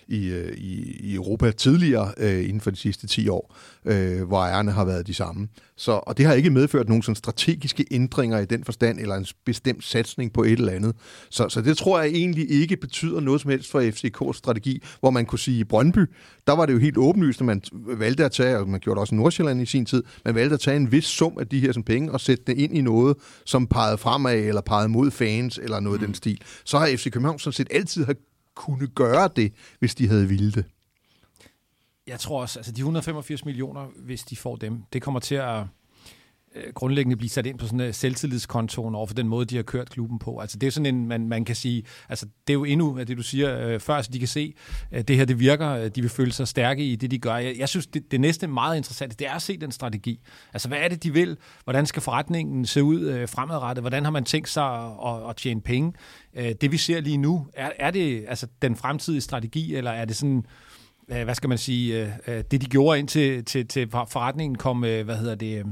i, øh, i, i Europa tidligere øh, inden for de sidste 10 år, øh, hvor ejerne har været de samme. Så, og det har ikke medført nogen sådan strategiske ændringer i den forstand, eller en bestemt satsning på et eller andet. Så, så det tror jeg egentlig ikke betyder noget som helst for FCK's strategi, hvor man kunne sige i Brøndby, der var det jo helt åbenlyst, at man valgte at tage, og man gjorde det også i Nordsjælland i sin tid, man valgte at tage en vis sum af de her som penge og sætte det ind i noget, som pegede fremad, eller pegede mod fans, eller noget mm. den stil. Så har FC København sådan set altid har kunne gøre det, hvis de havde ville det. Jeg tror også, altså de 185 millioner, hvis de får dem, det kommer til at Øh, grundlæggende blive sat ind på sådan en selvtillidskontoen over for den måde, de har kørt klubben på. Altså det er sådan en, man, man kan sige, altså det er jo endnu af det, du siger øh, før, så de kan se, at det her det virker, de vil føle sig stærke i det, de gør. Jeg, jeg synes, det, det næste meget interessant, det er at se den strategi. Altså hvad er det, de vil? Hvordan skal forretningen se ud øh, fremadrettet? Hvordan har man tænkt sig at, at, tjene penge? Øh, det vi ser lige nu, er, er det altså den fremtidige strategi, eller er det sådan øh, hvad skal man sige, det de gjorde ind til, til, til forretningen kom, hvad hedder det,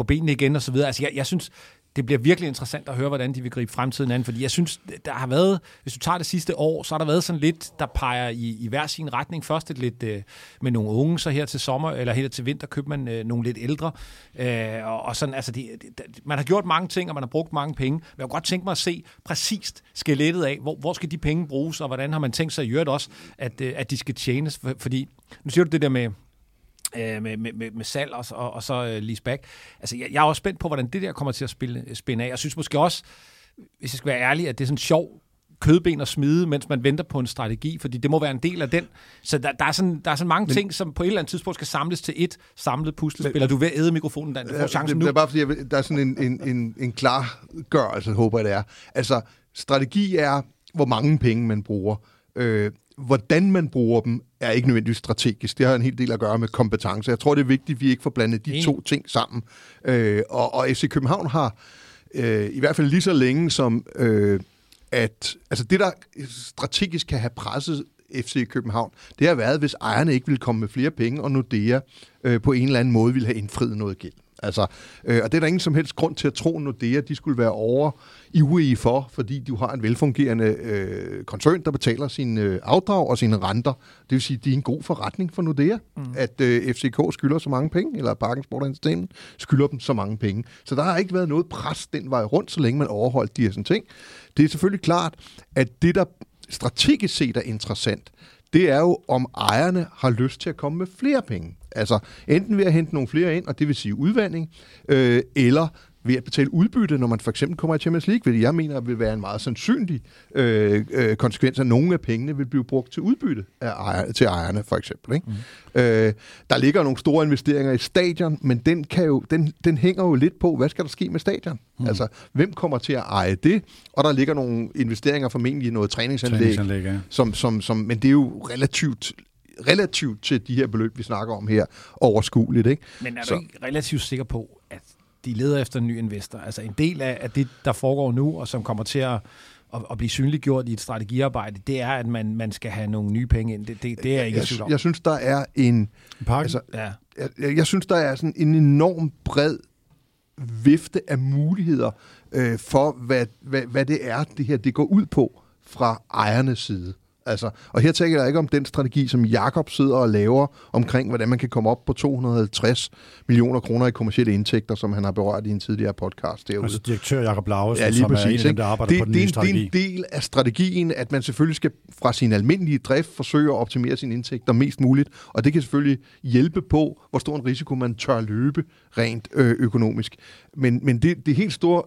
på benene igen og så videre. Altså jeg, jeg synes, det bliver virkelig interessant at høre, hvordan de vil gribe fremtiden an, fordi jeg synes, der har været, hvis du tager det sidste år, så har der været sådan lidt, der peger i, i hver sin retning. Først et lidt øh, med nogle unge, så her til sommer, eller her til vinter, købte man øh, nogle lidt ældre. Øh, og, og sådan, altså, de, de, man har gjort mange ting, og man har brugt mange penge. Men jeg kunne godt tænke mig at se præcist skelettet af, hvor, hvor skal de penge bruges, og hvordan har man tænkt sig i øvrigt også, at, øh, at de skal tjenes. For, Fordi, nu siger du det der med, øh, med, med, med salg og, og, og så uh, lease back. Altså, jeg, jeg er også spændt på, hvordan det der kommer til at spille, spænde af. Jeg synes måske også, hvis jeg skal være ærlig, at det er sådan sjov kødben at smide, mens man venter på en strategi, fordi det må være en del af den. Så der, der, er, sådan, der er sådan mange men, ting, som på et eller andet tidspunkt skal samles til et samlet puslespil. Du vil æde mikrofonen, Dan. Du får chancen det, nu. Det er bare fordi, jeg, der er sådan en, en, en, en klar gørelse, håber jeg det er. Altså, strategi er, hvor mange penge man bruger. Øh, hvordan man bruger dem, er ikke nødvendigvis strategisk. Det har en hel del at gøre med kompetence. Jeg tror, det er vigtigt, at vi ikke får blandet de to ting sammen. Øh, og, og FC København har øh, i hvert fald lige så længe som øh, at altså det der strategisk kan have presset FC København, det har været, hvis ejerne ikke ville komme med flere penge, og Nordea øh, på en eller anden måde ville have indfriet noget gæld. Altså, øh, og det er der ingen som helst grund til at tro, Nordea de skulle være over ivrige for, fordi du har en velfungerende øh, koncern, der betaler sine øh, afdrag og sine renter. Det vil sige, at det er en god forretning for Nordea, mm. at øh, FCK skylder så mange penge, eller Parken Sport Entertainment skylder dem så mange penge. Så der har ikke været noget pres den vej rundt, så længe man overholdt de her sådan ting. Det er selvfølgelig klart, at det, der strategisk set er interessant, det er jo, om ejerne har lyst til at komme med flere penge. Altså enten ved at hente nogle flere ind, og det vil sige udvandring, øh, eller ved at betale udbytte, når man for eksempel kommer i Champions League, hvilket jeg mener vil være en meget sandsynlig øh, øh, konsekvens, at nogle af pengene vil blive brugt til udbytte af ejer, til ejerne, for eksempel. Ikke? Mm. Øh, der ligger nogle store investeringer i stadion, men den, kan jo, den, den hænger jo lidt på, hvad skal der ske med stadion? Mm. Altså, hvem kommer til at eje det? Og der ligger nogle investeringer formentlig i noget træningsanlæg, Træningsanlæg, ja. som, som, som, men det er jo relativt relativt til de her beløb, vi snakker om her, overskueligt. Ikke? Men er du Så- ikke relativt sikker på, at de leder efter en ny investor? Altså en del af, af det, der foregår nu, og som kommer til at, at, at blive synliggjort i et strategiarbejde, det er, at man, man skal have nogle nye penge ind. Det, det, det er jeg ikke jeg, tvivl om. jeg synes, der er en... Parken? Altså, Ja. jeg, jeg jeg synes, der er sådan en enorm bred vifte af muligheder øh, for, hvad, hvad, hvad det er, det her det går ud på fra ejernes side. Altså, og her tænker jeg ikke om den strategi, som Jakob sidder og laver omkring, hvordan man kan komme op på 250 millioner kroner i kommersielle indtægter, som han har berørt i en tidligere podcast derude. Altså direktør Jakob Lauesen, Ja, lige som er en præcis. af dem, der arbejder det, på den det, nye er strategi. det er en del af strategien, at man selvfølgelig skal fra sin almindelige drift forsøge at optimere sine indtægter mest muligt, og det kan selvfølgelig hjælpe på, hvor stor en risiko man tør løbe rent øh, økonomisk. Men, men det, det helt store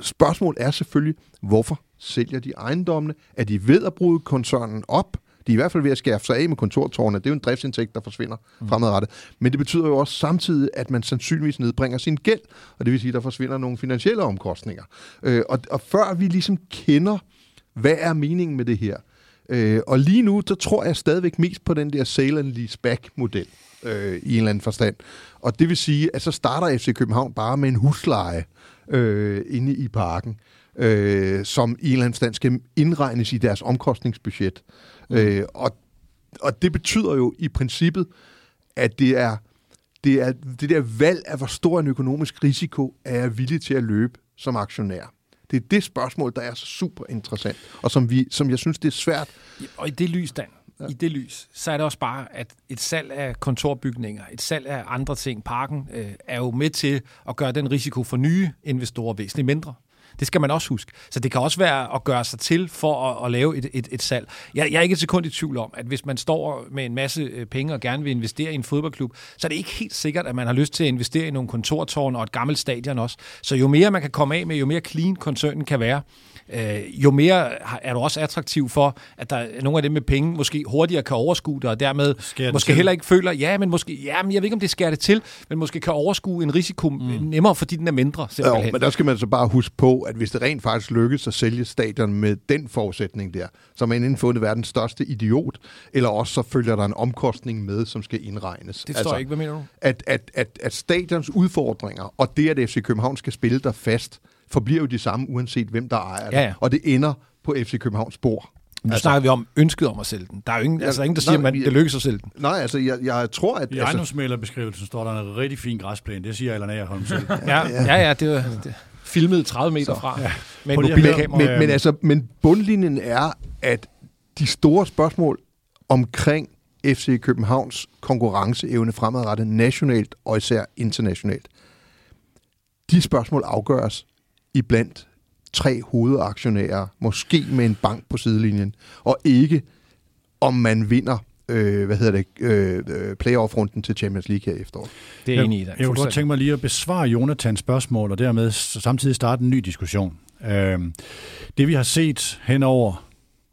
spørgsmål er selvfølgelig, hvorfor sælger de ejendommene? Er de ved at bruge koncernen op? De er i hvert fald ved at skære sig af med kontortårne. Det er jo en driftsindtægt, der forsvinder mm. fremadrettet. Men det betyder jo også samtidig, at man sandsynligvis nedbringer sin gæld. Og det vil sige, at der forsvinder nogle finansielle omkostninger. Øh, og, og før vi ligesom kender, hvad er meningen med det her? Øh, og lige nu, så tror jeg stadigvæk mest på den der sale and lease back model øh, i en eller anden forstand. Og det vil sige, at så starter FC København bare med en husleje øh, inde i parken, øh, som i en eller anden stand skal indregnes i deres omkostningsbudget. Mm. Øh, og, og det betyder jo i princippet, at det er, det er det der valg af, hvor stor en økonomisk risiko er jeg villig til at løbe som aktionær. Det er det spørgsmål, der er så super interessant, og som, vi, som jeg synes, det er svært. Og i det lys, Dan, ja. i det lys, så er det også bare, at et salg af kontorbygninger, et salg af andre ting, parken, øh, er jo med til at gøre den risiko for nye investorer væsentligt mindre. Det skal man også huske. Så det kan også være at gøre sig til for at, at lave et, et, et salg. Jeg, jeg er ikke et sekund i tvivl om, at hvis man står med en masse øh, penge og gerne vil investere i en fodboldklub, så er det ikke helt sikkert, at man har lyst til at investere i nogle kontortårn og et gammelt stadion også. Så jo mere man kan komme af med, jo mere clean koncernen kan være, øh, jo mere er du også attraktiv for, at der er nogle af dem med penge måske hurtigere kan overskue det, og dermed måske til. heller ikke føler, ja, men måske, ja, men jeg ved ikke, om det skærer det til, men måske kan overskue en risiko mm. nemmere, fordi den er mindre, Jo, simpelthen. men der skal man så bare huske på, at hvis det rent faktisk lykkes at sælge stadion med den forudsætning der, så er man inden for verdens største idiot, eller også så følger der en omkostning med, som skal indregnes. det forstår jeg ikke. Hvad mener du? at, at, at, at stadions udfordringer, og det, at FC København skal spille der fast, forbliver jo de samme, uanset hvem der ejer det. Ja, ja. Og det ender på FC Københavns bord. Nu altså, snakker vi om ønsket om at sælge den. Der er jo ingen, Ja, altså, ingen der nej, siger, at man, det lykkes at sælge den. Nej, altså, jeg, jeg tror, at... I altså, ejendomsmælerbeskrivelsen står der en rigtig fin græsplæne. Det siger Allan Agerholm selv. Ja, ja, ja det var det, filmet 30 meter Så, fra ja. med en mobilkamera. men, Øh, men, altså, men bundlinjen er, at de store spørgsmål omkring FC Københavns konkurrenceevne fremadrettet nationalt og især internationalt, de spørgsmål afgøres iblandt tre hovedaktionærer, måske med en bank på sidelinjen, og ikke om man vinder øh, hvad hedder det, øh, øh, playoff-runden til Champions League her i efteråret. Det er jeg enig i. Dan. Jeg kunne godt tænke mig lige at besvare Jonathans spørgsmål, og dermed samtidig starte en ny diskussion. Øhm, det vi har set hen over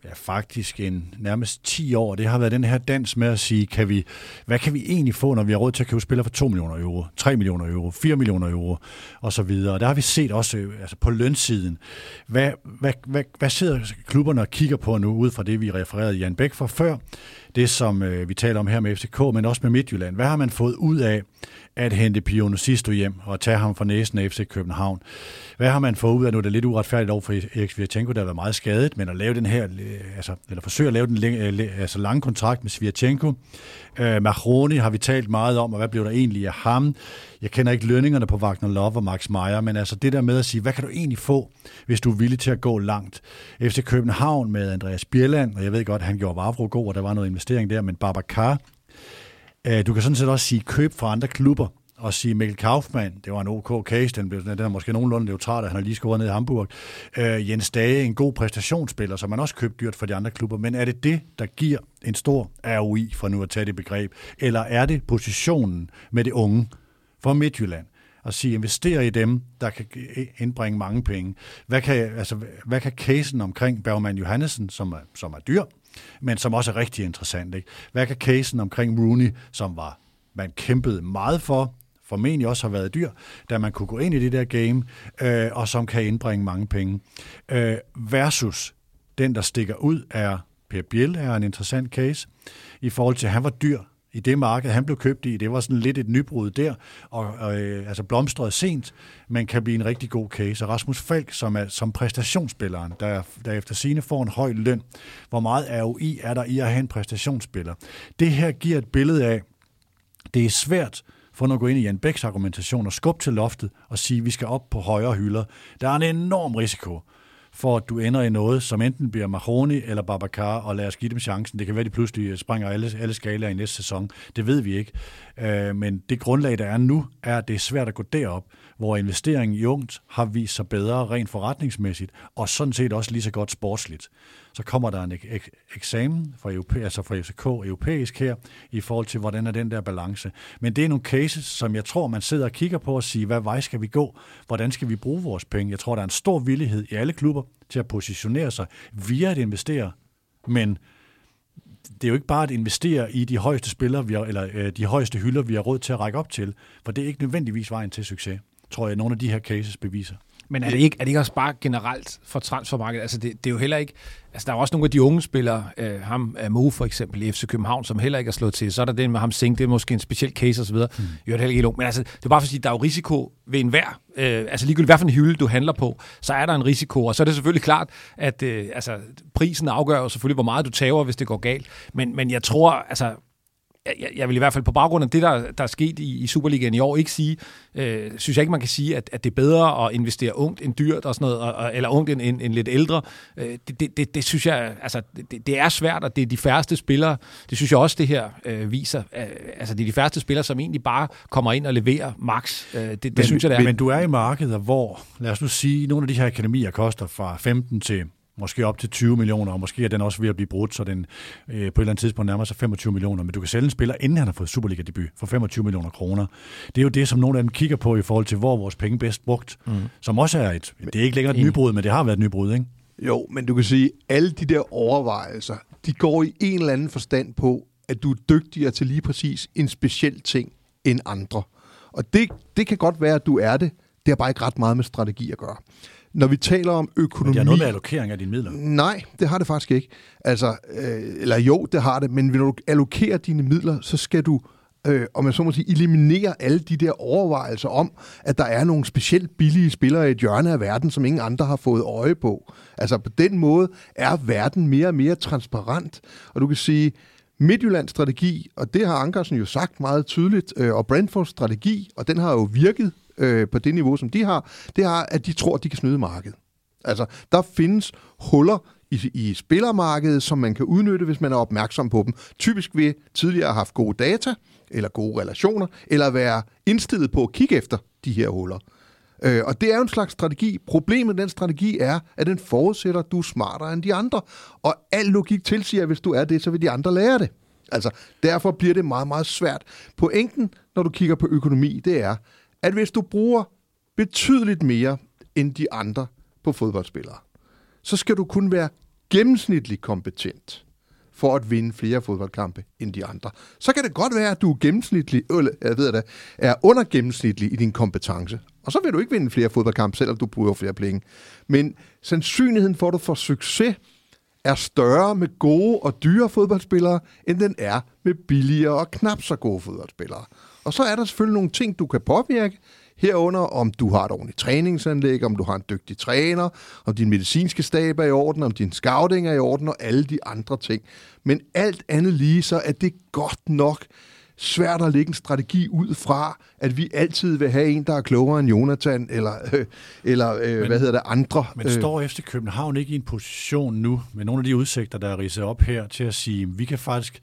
ja, faktisk en nærmest 10 år. Det har været den her dans med at sige, kan vi, hvad kan vi egentlig få, når vi har råd til at købe spillere for 2 millioner euro, 3 millioner euro, 4 millioner euro og så videre. Og der har vi set også øh, altså på lønsiden, hvad, hvad, hvad, hvad sidder klubberne og kigger på nu, ud fra det, vi refererede Jan Bæk for før, det som øh, vi taler om her med FCK, men også med Midtjylland. Hvad har man fået ud af at hente Pione Sisto hjem og tage ham fra næsen af FC København? Hvad har man fået ud af, nu er det lidt uretfærdigt over for Erik Svirchenko, der har været meget skadet, men at lave den her, øh, altså, eller forsøge at lave den altså lange kontrakt med Svirchenko. Øh, Mahroni har vi talt meget om, og hvad blev der egentlig af ham? Jeg kender ikke lønningerne på Wagner Love og Max Meyer, men altså det der med at sige, hvad kan du egentlig få, hvis du er villig til at gå langt? FC København med Andreas Bjelland, og jeg ved godt, at han gjorde Vavro god, og der var noget investering der, men Babacar, Øh, du kan sådan set også sige køb fra andre klubber, og sige Mikkel Kaufmann, det var en OK case, den, blev, den er måske nogenlunde neutral, at han har lige scoret ned i Hamburg. Øh, Jens Dage, en god præstationsspiller, som man også købte dyrt for de andre klubber, men er det det, der giver en stor ROI, for nu at tage det begreb, eller er det positionen med det unge for Midtjylland? at sige, investere i dem, der kan indbringe mange penge. Hvad kan, altså, hvad kan casen omkring Bergman Johansen, som er, som er dyr, men som også er rigtig interessant. Ikke? Hvad kan casen omkring Rooney, som var man kæmpede meget for, formentlig også har været dyr, da man kunne gå ind i det der game, øh, og som kan indbringe mange penge. Øh, versus den, der stikker ud, er Per Biel, er en interessant case, i forhold til, at han var dyr i det marked, han blev købt i. Det var sådan lidt et nybrud der, og, og øh, altså blomstrede sent, men kan blive en rigtig god case. Og Rasmus Falk, som er som præstationsspilleren, der, der efter sine får en høj løn, hvor meget ROI er der i at have en præstationsspiller. Det her giver et billede af, det er svært for at gå ind i Jan Bæks argumentation og skubbe til loftet og sige, at vi skal op på højere hylder. Der er en enorm risiko for at du ender i noget, som enten bliver Mahoney eller Babacar, og lad os give dem chancen. Det kan være, at de pludselig øh, springer alle, alle skalaer i næste sæson. Det ved vi ikke. Øh, men det grundlag, der er nu, er, at det er svært at gå derop, hvor investeringen i ungt har vist sig bedre rent forretningsmæssigt, og sådan set også lige så godt sportsligt så kommer der en ek- eksamen for, europæ- altså for FCK europæisk her, i forhold til, hvordan er den der balance. Men det er nogle cases, som jeg tror, man sidder og kigger på og siger, hvad vej skal vi gå? Hvordan skal vi bruge vores penge? Jeg tror, der er en stor villighed i alle klubber til at positionere sig via at investere, men det er jo ikke bare at investere i de højeste spillere, vi har, eller øh, de højeste hylder, vi har råd til at række op til, for det er ikke nødvendigvis vejen til succes, tror jeg, nogle af de her cases beviser. Men er det ikke, er det ikke også bare generelt for transfermarkedet? Altså det, det er jo heller ikke... Altså der er også nogle af de unge spillere, øh, ham Mo for eksempel i FC København, som heller ikke er slået til. Så er der den med ham Sink, det er måske en speciel case osv. Mm. Jo, det er heller ikke Men altså, det er bare for at sige, der er jo risiko ved enhver. Øh, altså ligegyldigt hvad for en hylde du handler på, så er der en risiko. Og så er det selvfølgelig klart, at øh, altså, prisen afgør jo selvfølgelig, hvor meget du tager, hvis det går galt. Men, men jeg tror, altså jeg, jeg vil i hvert fald på baggrund af det, der, der er sket i, i Superligaen i år, ikke sige, øh, synes jeg ikke, man kan sige, at, at det er bedre at investere ungt end dyrt og sådan noget, og, eller ungt end, end, end lidt ældre. Øh, det, det, det, det synes jeg, altså, det, det er svært, og det er de færreste spillere, det synes jeg også, det her øh, viser. Øh, altså, det er de færreste spillere, som egentlig bare kommer ind og leverer max. Øh, det, det men, synes jeg, det er. Men du er i markedet, hvor, lad os nu sige, nogle af de her akademier koster fra 15 til måske op til 20 millioner, og måske er den også ved at blive brudt, så den øh, på et eller andet tidspunkt nærmer sig 25 millioner. Men du kan sælge en spiller, inden han har fået Superliga-debut, for 25 millioner kroner. Det er jo det, som nogle af dem kigger på i forhold til, hvor vores penge bedst brugt. Mm. Som også er et, det er ikke længere et nybrud, men det har været et nybrud, ikke? Jo, men du kan sige, alle de der overvejelser, de går i en eller anden forstand på, at du er dygtigere til lige præcis en speciel ting end andre. Og det, det kan godt være, at du er det. Det har bare ikke ret meget med strategi at gøre. Når vi taler om økonomi... Men det har noget med allokering af dine midler? Nej, det har det faktisk ikke. Altså, øh, eller jo, det har det, men når du allokerer dine midler, så skal du øh, om man så må sige, eliminere alle de der overvejelser om, at der er nogle specielt billige spillere i et hjørne af verden, som ingen andre har fået øje på. Altså på den måde er verden mere og mere transparent, og du kan sige, Midtjyllands strategi, og det har Ankersen jo sagt meget tydeligt, øh, og Brentfords strategi, og den har jo virket øh, på det niveau, som de har, det er, at de tror, at de kan snyde markedet. Altså, der findes huller i, i spillermarkedet, som man kan udnytte, hvis man er opmærksom på dem. Typisk ved tidligere have haft gode data, eller gode relationer, eller være indstillet på at kigge efter de her huller. Øh, og det er jo en slags strategi. Problemet med den strategi er, at den forudsætter, at du er smartere end de andre. Og al logik tilsiger, at hvis du er det, så vil de andre lære det. Altså, derfor bliver det meget, meget svært. Pointen, når du kigger på økonomi, det er, at hvis du bruger betydeligt mere end de andre på fodboldspillere, så skal du kun være gennemsnitligt kompetent for at vinde flere fodboldkampe end de andre. Så kan det godt være, at du er gennemsnitlig, eller, jeg ved det, er under gennemsnitlig i din kompetence. Og så vil du ikke vinde flere fodboldkampe, selvom du bruger flere penge. Men sandsynligheden for, at du får succes, er større med gode og dyre fodboldspillere, end den er med billigere og knap så gode fodboldspillere. Og så er der selvfølgelig nogle ting, du kan påvirke, herunder om du har et ordentligt træningsanlæg, om du har en dygtig træner, om din medicinske stab er i orden, om din scouting er i orden og alle de andre ting. Men alt andet lige, så er det godt nok svært at lægge en strategi ud fra, at vi altid vil have en, der er klogere end Jonathan, eller, øh, eller øh, men, hvad hedder det, andre. Men står efter København ikke i en position nu, med nogle af de udsigter, der er ridset op her, til at sige, vi kan faktisk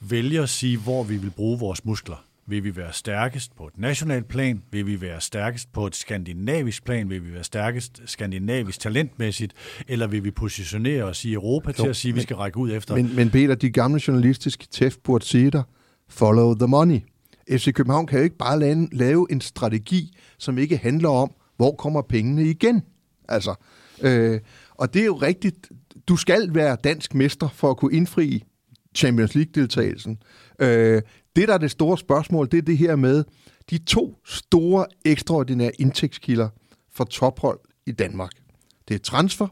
vælge at sige, hvor vi vil bruge vores muskler. Vil vi være stærkest på et nationalt plan? Vil vi være stærkest på et skandinavisk plan? Vil vi være stærkest skandinavisk talentmæssigt? Eller vil vi positionere os i Europa jo, til at sige, at vi skal række ud efter? Men, men Peter, de gamle journalistiske tæft burde sige dig, follow the money. FC København kan jo ikke bare lave, lave en strategi, som ikke handler om, hvor kommer pengene igen. Altså, øh, og det er jo rigtigt. Du skal være dansk mester for at kunne indfri Champions League-deltagelsen. Øh, det, der er det store spørgsmål, det er det her med de to store, ekstraordinære indtægtskilder for tophold i Danmark. Det er transfer,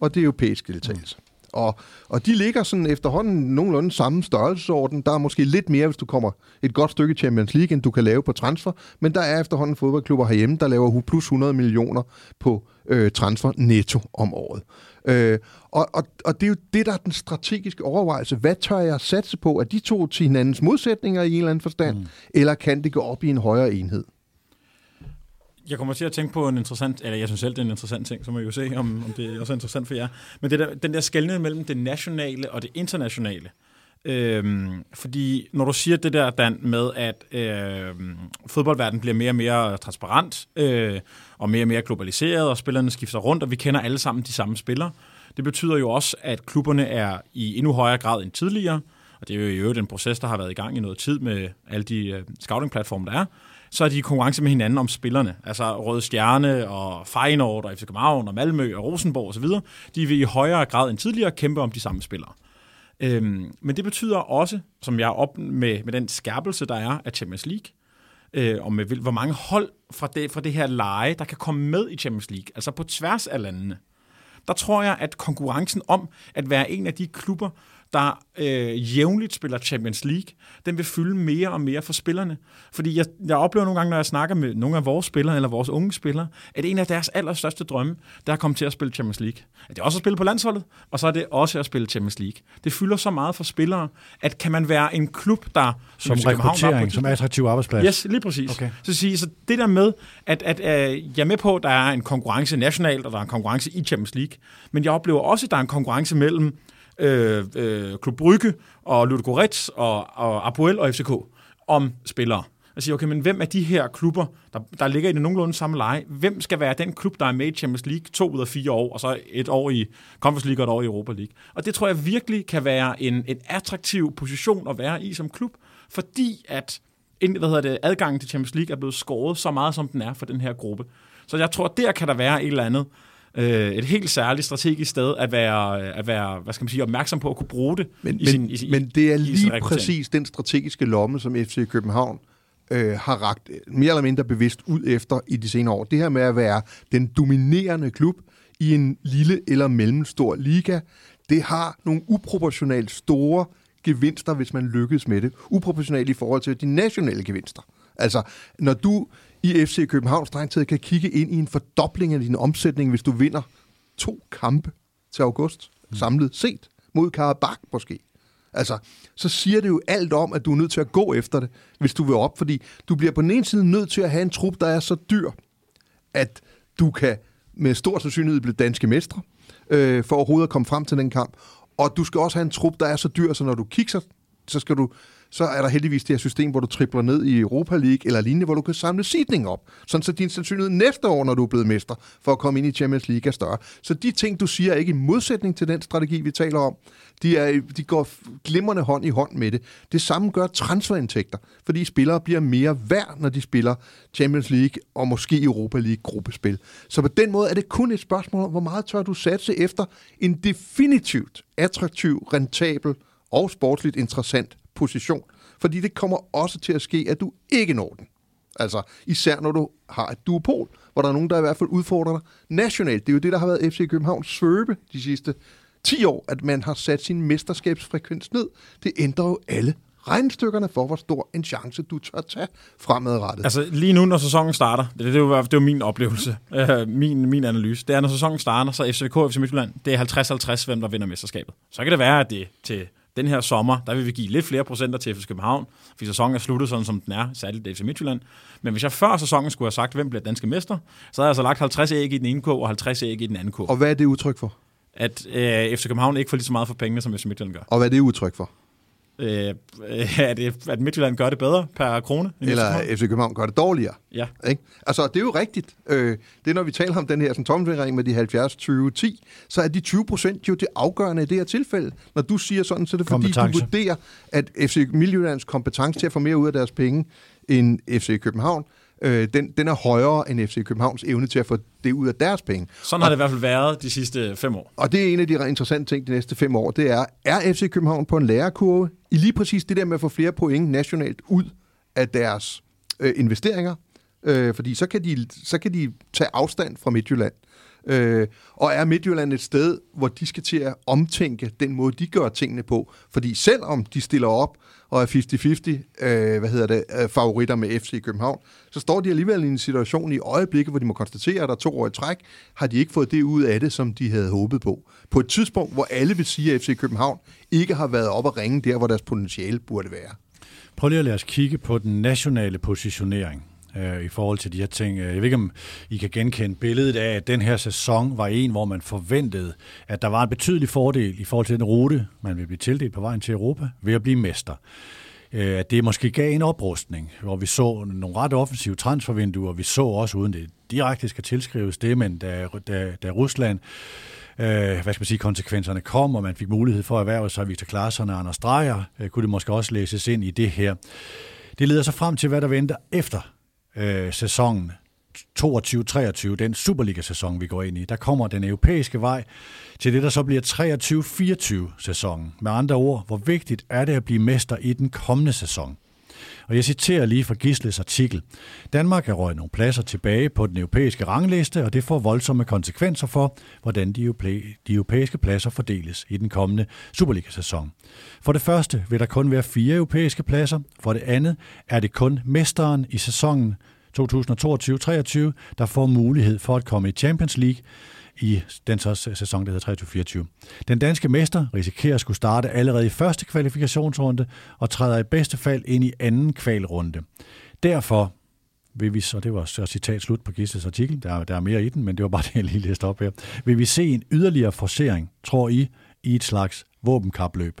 og det er europæisk deltagelse. Mm. Og, og de ligger sådan efterhånden nogenlunde samme størrelsesorden. Der er måske lidt mere, hvis du kommer et godt stykke Champions League, end du kan lave på transfer. Men der er efterhånden fodboldklubber herhjemme, der laver plus 100 millioner på øh, transfer netto om året. Øh, og, og, og det er jo det, der er den strategiske overvejelse. Hvad tør jeg satse på? Er de to til hinandens modsætninger i en eller anden forstand? Mm. Eller kan det gå op i en højere enhed? Jeg kommer til at tænke på en interessant, eller jeg synes selv, det er en interessant ting, så må vi jo se, om, om det er også interessant for jer. Men det der, den der skældning mellem det nationale og det internationale. Øhm, fordi når du siger det der, Dan, med at øh, fodboldverdenen bliver mere og mere transparent, øh, og mere og mere globaliseret, og spillerne skifter rundt, og vi kender alle sammen de samme spillere, det betyder jo også, at klubberne er i endnu højere grad end tidligere, og det er jo i øvrigt en proces, der har været i gang i noget tid med alle de øh, scouting-platforme, der er, så er de i konkurrence med hinanden om spillerne. Altså Røde Stjerne og Feyenoord og FC København og Malmø og Rosenborg osv., de vil i højere grad end tidligere kæmpe om de samme spillere. Øhm, men det betyder også, som jeg er op med, med den skærpelse, der er af Champions League, øh, og med hvor mange hold fra det, fra det her leje, der kan komme med i Champions League, altså på tværs af landene, der tror jeg, at konkurrencen om at være en af de klubber, der øh, jævnligt spiller Champions League, den vil fylde mere og mere for spillerne. Fordi jeg, jeg oplever nogle gange, når jeg snakker med nogle af vores spillere, eller vores unge spillere, at en af deres allerstørste drømme, der er at komme til at spille Champions League. At det er også at spille på landsholdet, og så er det også at spille Champions League. Det fylder så meget for spillere, at kan man være en klub, der... Som rekruttering, som attraktiv arbejdsplads. Yes, lige præcis. Okay. Så, sige, så det der med, at, at øh, jeg er med på, at der er en konkurrence nationalt, og der er en konkurrence i Champions League, men jeg oplever også, at der er en konkurrence mellem øh, øh, Klub Brygge og Ludogorets og, og Apoel og FCK om spillere. Jeg siger, okay, men hvem er de her klubber, der, der ligger i det nogenlunde samme leje, hvem skal være den klub, der er med i Champions League to ud af fire år, og så et år i Conference League og et år i Europa League? Og det tror jeg virkelig kan være en, en attraktiv position at være i som klub, fordi at hvad hedder det, adgangen til Champions League er blevet skåret så meget, som den er for den her gruppe. Så jeg tror, der kan der være et eller andet, øh, et helt særligt strategisk sted at være, at være hvad skal man sige, opmærksom på at kunne bruge det. Men, i sin, i sin, men det er lige præcis den strategiske lomme, som FC København øh, har ragt mere eller mindre bevidst ud efter i de senere år. Det her med at være den dominerende klub i en lille eller mellemstor liga, det har nogle uproportionalt store gevinster, hvis man lykkes med det. Uproportionalt i forhold til de nationale gevinster. Altså, når du i FC København strengt kan kigge ind i en fordobling af din omsætning, hvis du vinder to kampe til august, mm. samlet set, mod Karabakh måske. Altså, så siger det jo alt om, at du er nødt til at gå efter det, hvis du vil op, fordi du bliver på den ene side nødt til at have en trup, der er så dyr, at du kan med stor sandsynlighed blive danske mestre, øh, for overhovedet at komme frem til den kamp. Og du skal også have en trup, der er så dyr, så når du kigger så skal du så er der heldigvis det her system, hvor du tripler ned i Europa League eller lignende, hvor du kan samle sidning op. Sådan så din sandsynlighed næste år, når du er blevet mester, for at komme ind i Champions League er større. Så de ting, du siger, er ikke i modsætning til den strategi, vi taler om. De, er, de går glimrende hånd i hånd med det. Det samme gør transferindtægter, fordi spillere bliver mere værd, når de spiller Champions League og måske Europa League gruppespil. Så på den måde er det kun et spørgsmål om, hvor meget tør du satse efter en definitivt attraktiv, rentabel og sportsligt interessant position. Fordi det kommer også til at ske, at du ikke når den. Altså, især når du har et duopol, hvor der er nogen, der i hvert fald udfordrer dig nationalt. Det er jo det, der har været FC Københavns svøbe de sidste 10 år, at man har sat sin mesterskabsfrekvens ned. Det ændrer jo alle regnstykkerne for, hvor stor en chance du tør tage fremadrettet. Altså lige nu, når sæsonen starter, det, det, er, jo, det er jo min oplevelse, øh, min, min analyse, det er, når sæsonen starter, så FCK og FC Midtjylland, det er 50-50, hvem der vinder mesterskabet. Så kan det være, at det til den her sommer, der vil vi give lidt flere procenter til FC København, fordi sæsonen er sluttet sådan, som den er, særligt FC Midtjylland. Men hvis jeg før sæsonen skulle have sagt, hvem bliver danske mester, så havde jeg altså lagt 50 æg i den ene kog og 50 æg i den anden kog. Og hvad er det udtryk for? At øh, FC København ikke får lige så meget for pengene, som FC Midtjylland gør. Og hvad er det udtryk for? Øh, at, at Midtjylland gør det bedre per krone. Eller FC København gør det dårligere. Ja. Ikke? Altså, det er jo rigtigt. Øh, det er, når vi taler om den her sådan, med de 70-20-10, så er de 20 procent jo det afgørende i det her tilfælde. Når du siger sådan, så er det fordi, du vurderer, at FC Midtjyllands kompetence til at få mere ud af deres penge end FC København, øh, den, den er højere end FC Københavns evne til at få det ud af deres penge. Sådan og, har det i hvert fald været de sidste fem år. Og det er en af de interessante ting de næste fem år, det er, er FC København på en lærerkurve i lige præcis det der med at få flere point nationalt ud af deres øh, investeringer? Øh, fordi så kan, de, så kan de tage afstand fra Midtjylland. Øh, Øh, og er Midtjylland et sted, hvor de skal til at omtænke den måde, de gør tingene på? Fordi selvom de stiller op og er 50-50 øh, hvad hedder det, øh, favoritter med FC København, så står de alligevel i en situation i øjeblikket, hvor de må konstatere, at der to år i træk, har de ikke fået det ud af det, som de havde håbet på. På et tidspunkt, hvor alle vil sige, at FC København ikke har været op og ringe der, hvor deres potentiale burde være. Prøv lige at lade os kigge på den nationale positionering øh, i forhold til de her ting. Øh, jeg ved ikke, om I kan genkende billedet af, at den her sæson var en, hvor man forventede, at der var en betydelig fordel i forhold til den rute, man ville blive tildelt på vejen til Europa, ved at blive mester. Øh, at det måske gav en oprustning, hvor vi så nogle ret offensive transfervinduer. Vi så også, uden det direkte skal tilskrives det, men da, da, da Rusland øh, hvad skal man sige, konsekvenserne kom, og man fik mulighed for at erhverve sig Victor Klaarsson og Anders Dreyer, øh, kunne det måske også læses ind i det her. Det leder så frem til, hvad der venter efter øh, sæsonen 22-23, den Superliga-sæson, vi går ind i. Der kommer den europæiske vej til det, der så bliver 23-24-sæsonen. Med andre ord, hvor vigtigt er det at blive mester i den kommende sæson? Og jeg citerer lige fra Gisles artikel. Danmark er røget nogle pladser tilbage på den europæiske rangliste, og det får voldsomme konsekvenser for, hvordan de, de europæiske pladser fordeles i den kommende Superliga-sæson. For det første vil der kun være fire europæiske pladser. For det andet er det kun mesteren i sæsonen 2022-23, der får mulighed for at komme i Champions League i den så sæson, der hedder 23-24. Den danske mester risikerer at skulle starte allerede i første kvalifikationsrunde og træder i bedste fald ind i anden kvalrunde. Derfor vil vi, så det var så citat slut på Gisles artikel, der, der er mere i den, men det var bare det, jeg lige læste op her. Vil vi se en yderligere forcering, tror I, i et slags våbenkapløb?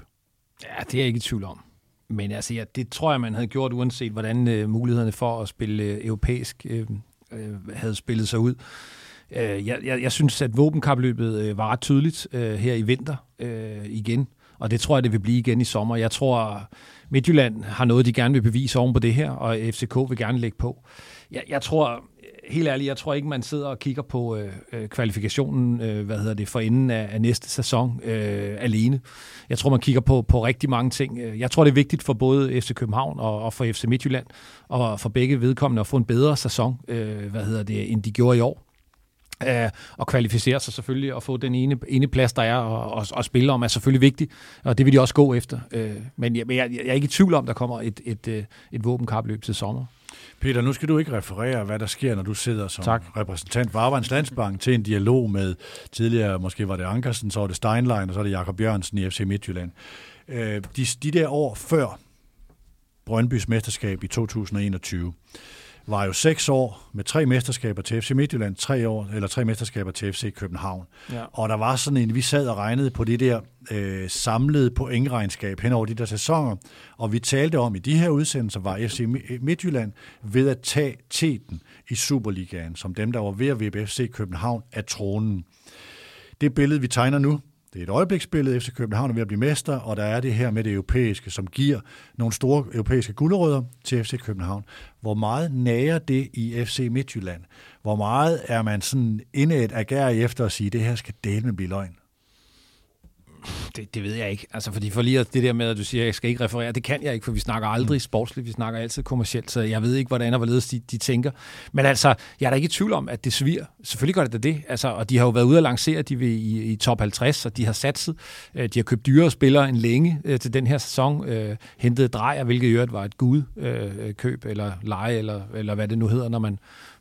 Ja, det er jeg ikke i tvivl om. Men altså, ja, det tror jeg, man havde gjort, uanset hvordan øh, mulighederne for at spille øh, europæisk øh, øh, havde spillet sig ud. Øh, jeg, jeg, jeg synes, at våbenkapløbet øh, var ret tydeligt øh, her i vinter øh, igen, og det tror jeg, det vil blive igen i sommer. Jeg tror, Midtjylland har noget, de gerne vil bevise oven på det her, og FCK vil gerne lægge på. Jeg, jeg tror, helt ærligt, jeg tror ikke, man sidder og kigger på øh, øh, kvalifikationen, øh, hvad hedder det, for enden af, af næste sæson øh, alene. Jeg tror, man kigger på, på rigtig mange ting. Jeg tror, det er vigtigt for både FC København og, og for FC Midtjylland, og for begge vedkommende at få en bedre sæson, øh, hvad hedder det, end de gjorde i år øh, og kvalificere sig selvfølgelig og få den ene, ene plads, der er, og, og, og spille om, er selvfølgelig vigtigt, og det vil de også gå efter. Øh, men jeg, jeg, jeg er ikke i tvivl om, der kommer et, et, et, et våbenkapløb til sommer. Peter, nu skal du ikke referere, hvad der sker, når du sidder som tak. repræsentant for Arbejds Landsbank til en dialog med tidligere, måske var det Ankersen, så var det Steinlein, og så er det Jakob Jørgensen i FC Midtjylland. Øh, de, de der år før Brøndbys mesterskab i 2021, var jo seks år med tre mesterskaber til FC Midtjylland, tre år, eller tre mesterskaber til FC København. Ja. Og der var sådan en, vi sad og regnede på det der øh, samlede pointregnskab hen over de der sæsoner, og vi talte om, i de her udsendelser var FC Midtjylland ved at tage teten i Superligaen, som dem, der var ved at vippe FC København af tronen. Det billede, vi tegner nu, det er et øjebliksbillede. FC København er ved at blive mester, og der er det her med det europæiske, som giver nogle store europæiske guldrødder til FC København. Hvor meget nager det i FC Midtjylland? Hvor meget er man sådan indædt ager efter at sige, at det her skal dele blive løgn? Det, det ved jeg ikke. Altså, fordi for lige det der med, at du siger, at jeg skal ikke referere, det kan jeg ikke, for vi snakker aldrig mm. sportsligt, vi snakker altid kommercielt, så jeg ved ikke, hvordan og hvorledes de, de tænker. Men altså, jeg er da ikke i tvivl om, at det svir. Selvfølgelig gør det da det. Altså, og de har jo været ude og lancere, de vil i, i top 50, og de har satset. Øh, de har købt dyre spillere en længe øh, til den her sæson. Øh, hentet drejer, hvilket i øvrigt var et gud øh, køb eller leje, eller, eller hvad det nu hedder, når man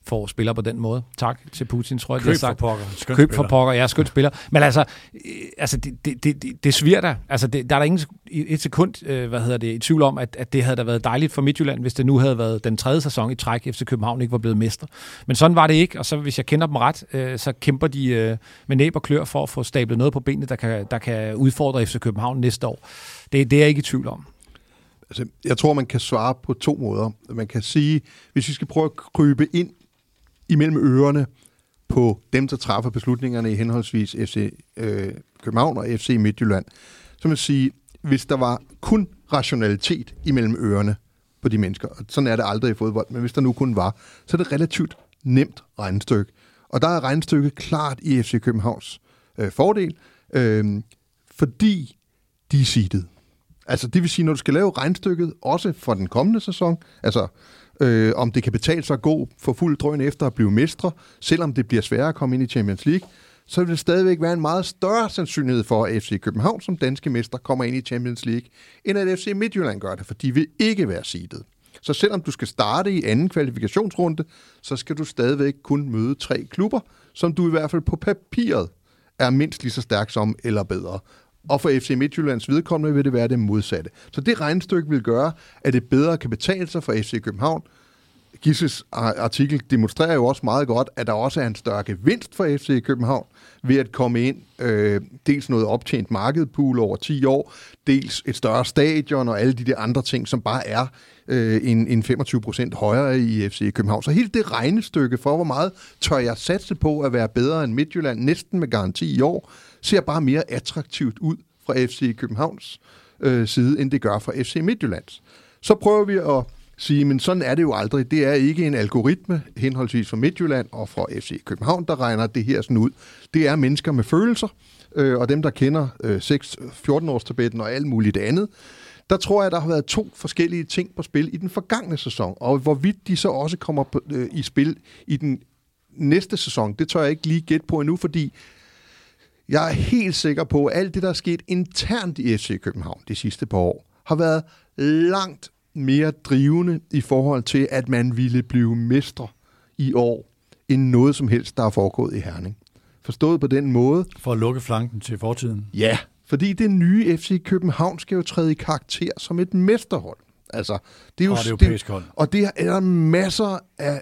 får spiller på den måde. Tak til Putin, tror jeg, Køb de har sagt. for pokker. Skønt Køb for pokker, ja, skønt spiller. Men altså, øh, altså det, det, det, det, det sviger da. Altså, det, der er der ingen et sekund, øh, hvad hedder det, i tvivl om, at, at det havde da været dejligt for Midtjylland, hvis det nu havde været den tredje sæson i træk, efter København ikke var blevet mester. Men sådan var det ikke, og så hvis jeg kender dem ret, øh, så kæmper de øh, med næb og klør for at få stablet noget på benene, der kan, der kan udfordre FC København næste år. Det, det er jeg ikke i tvivl om. Altså, jeg tror, man kan svare på to måder. Man kan sige, hvis vi skal prøve at krybe ind imellem ørerne på dem, der træffer beslutningerne i henholdsvis FC øh, København og FC Midtjylland, så man sige, hvis der var kun rationalitet imellem ørerne på de mennesker, og sådan er det aldrig i fodbold, men hvis der nu kun var, så er det relativt nemt regnestykke. Og der er regnestykket klart i FC Københavns øh, fordel, øh, fordi de er seedet. Altså det vil sige, når du skal lave regnstykket, også for den kommende sæson, altså øh, om det kan betale sig at gå for fuld drøn efter at blive mestre, selvom det bliver sværere at komme ind i Champions League, så vil det stadigvæk være en meget større sandsynlighed for, at FC København som danske mester kommer ind i Champions League, end at FC Midtjylland gør det, for de vil ikke være seedet. Så selvom du skal starte i anden kvalifikationsrunde, så skal du stadigvæk kun møde tre klubber, som du i hvert fald på papiret er mindst lige så stærk som eller bedre. Og for FC Midtjyllands vedkommende vil det være det modsatte. Så det regnestykke vil gøre, at det bedre kan betale sig for FC København. Gisses artikel demonstrerer jo også meget godt, at der også er en større gevinst for FC København ved at komme ind. Øh, dels noget optjent markedpool over 10 år, dels et større stadion og alle de der andre ting, som bare er øh, en, en 25 procent højere i FC København. Så hele det regnestykke for, hvor meget tør jeg satse på at være bedre end Midtjylland, næsten med garanti i år, ser bare mere attraktivt ud fra FC Københavns øh, side, end det gør fra FC Midtjyllands. Så prøver vi at sige, men sådan er det jo aldrig. Det er ikke en algoritme, henholdsvis fra Midtjylland og fra FC København, der regner det her sådan ud. Det er mennesker med følelser, øh, og dem, der kender øh, 6-14-års og alt muligt andet. Der tror jeg, der har været to forskellige ting på spil i den forgangne sæson, og hvorvidt de så også kommer på, øh, i spil i den næste sæson, det tør jeg ikke lige gætte på endnu, fordi jeg er helt sikker på, at alt det, der er sket internt i FC København de sidste par år, har været langt mere drivende i forhold til, at man ville blive mestre i år, end noget som helst, der er foregået i Herning. Forstået på den måde. For at lukke flanken til fortiden. Ja, fordi det nye FC København skal jo træde i karakter som et mesterhold. Altså, det er jo, og det europæisk hold. Og det er der masser af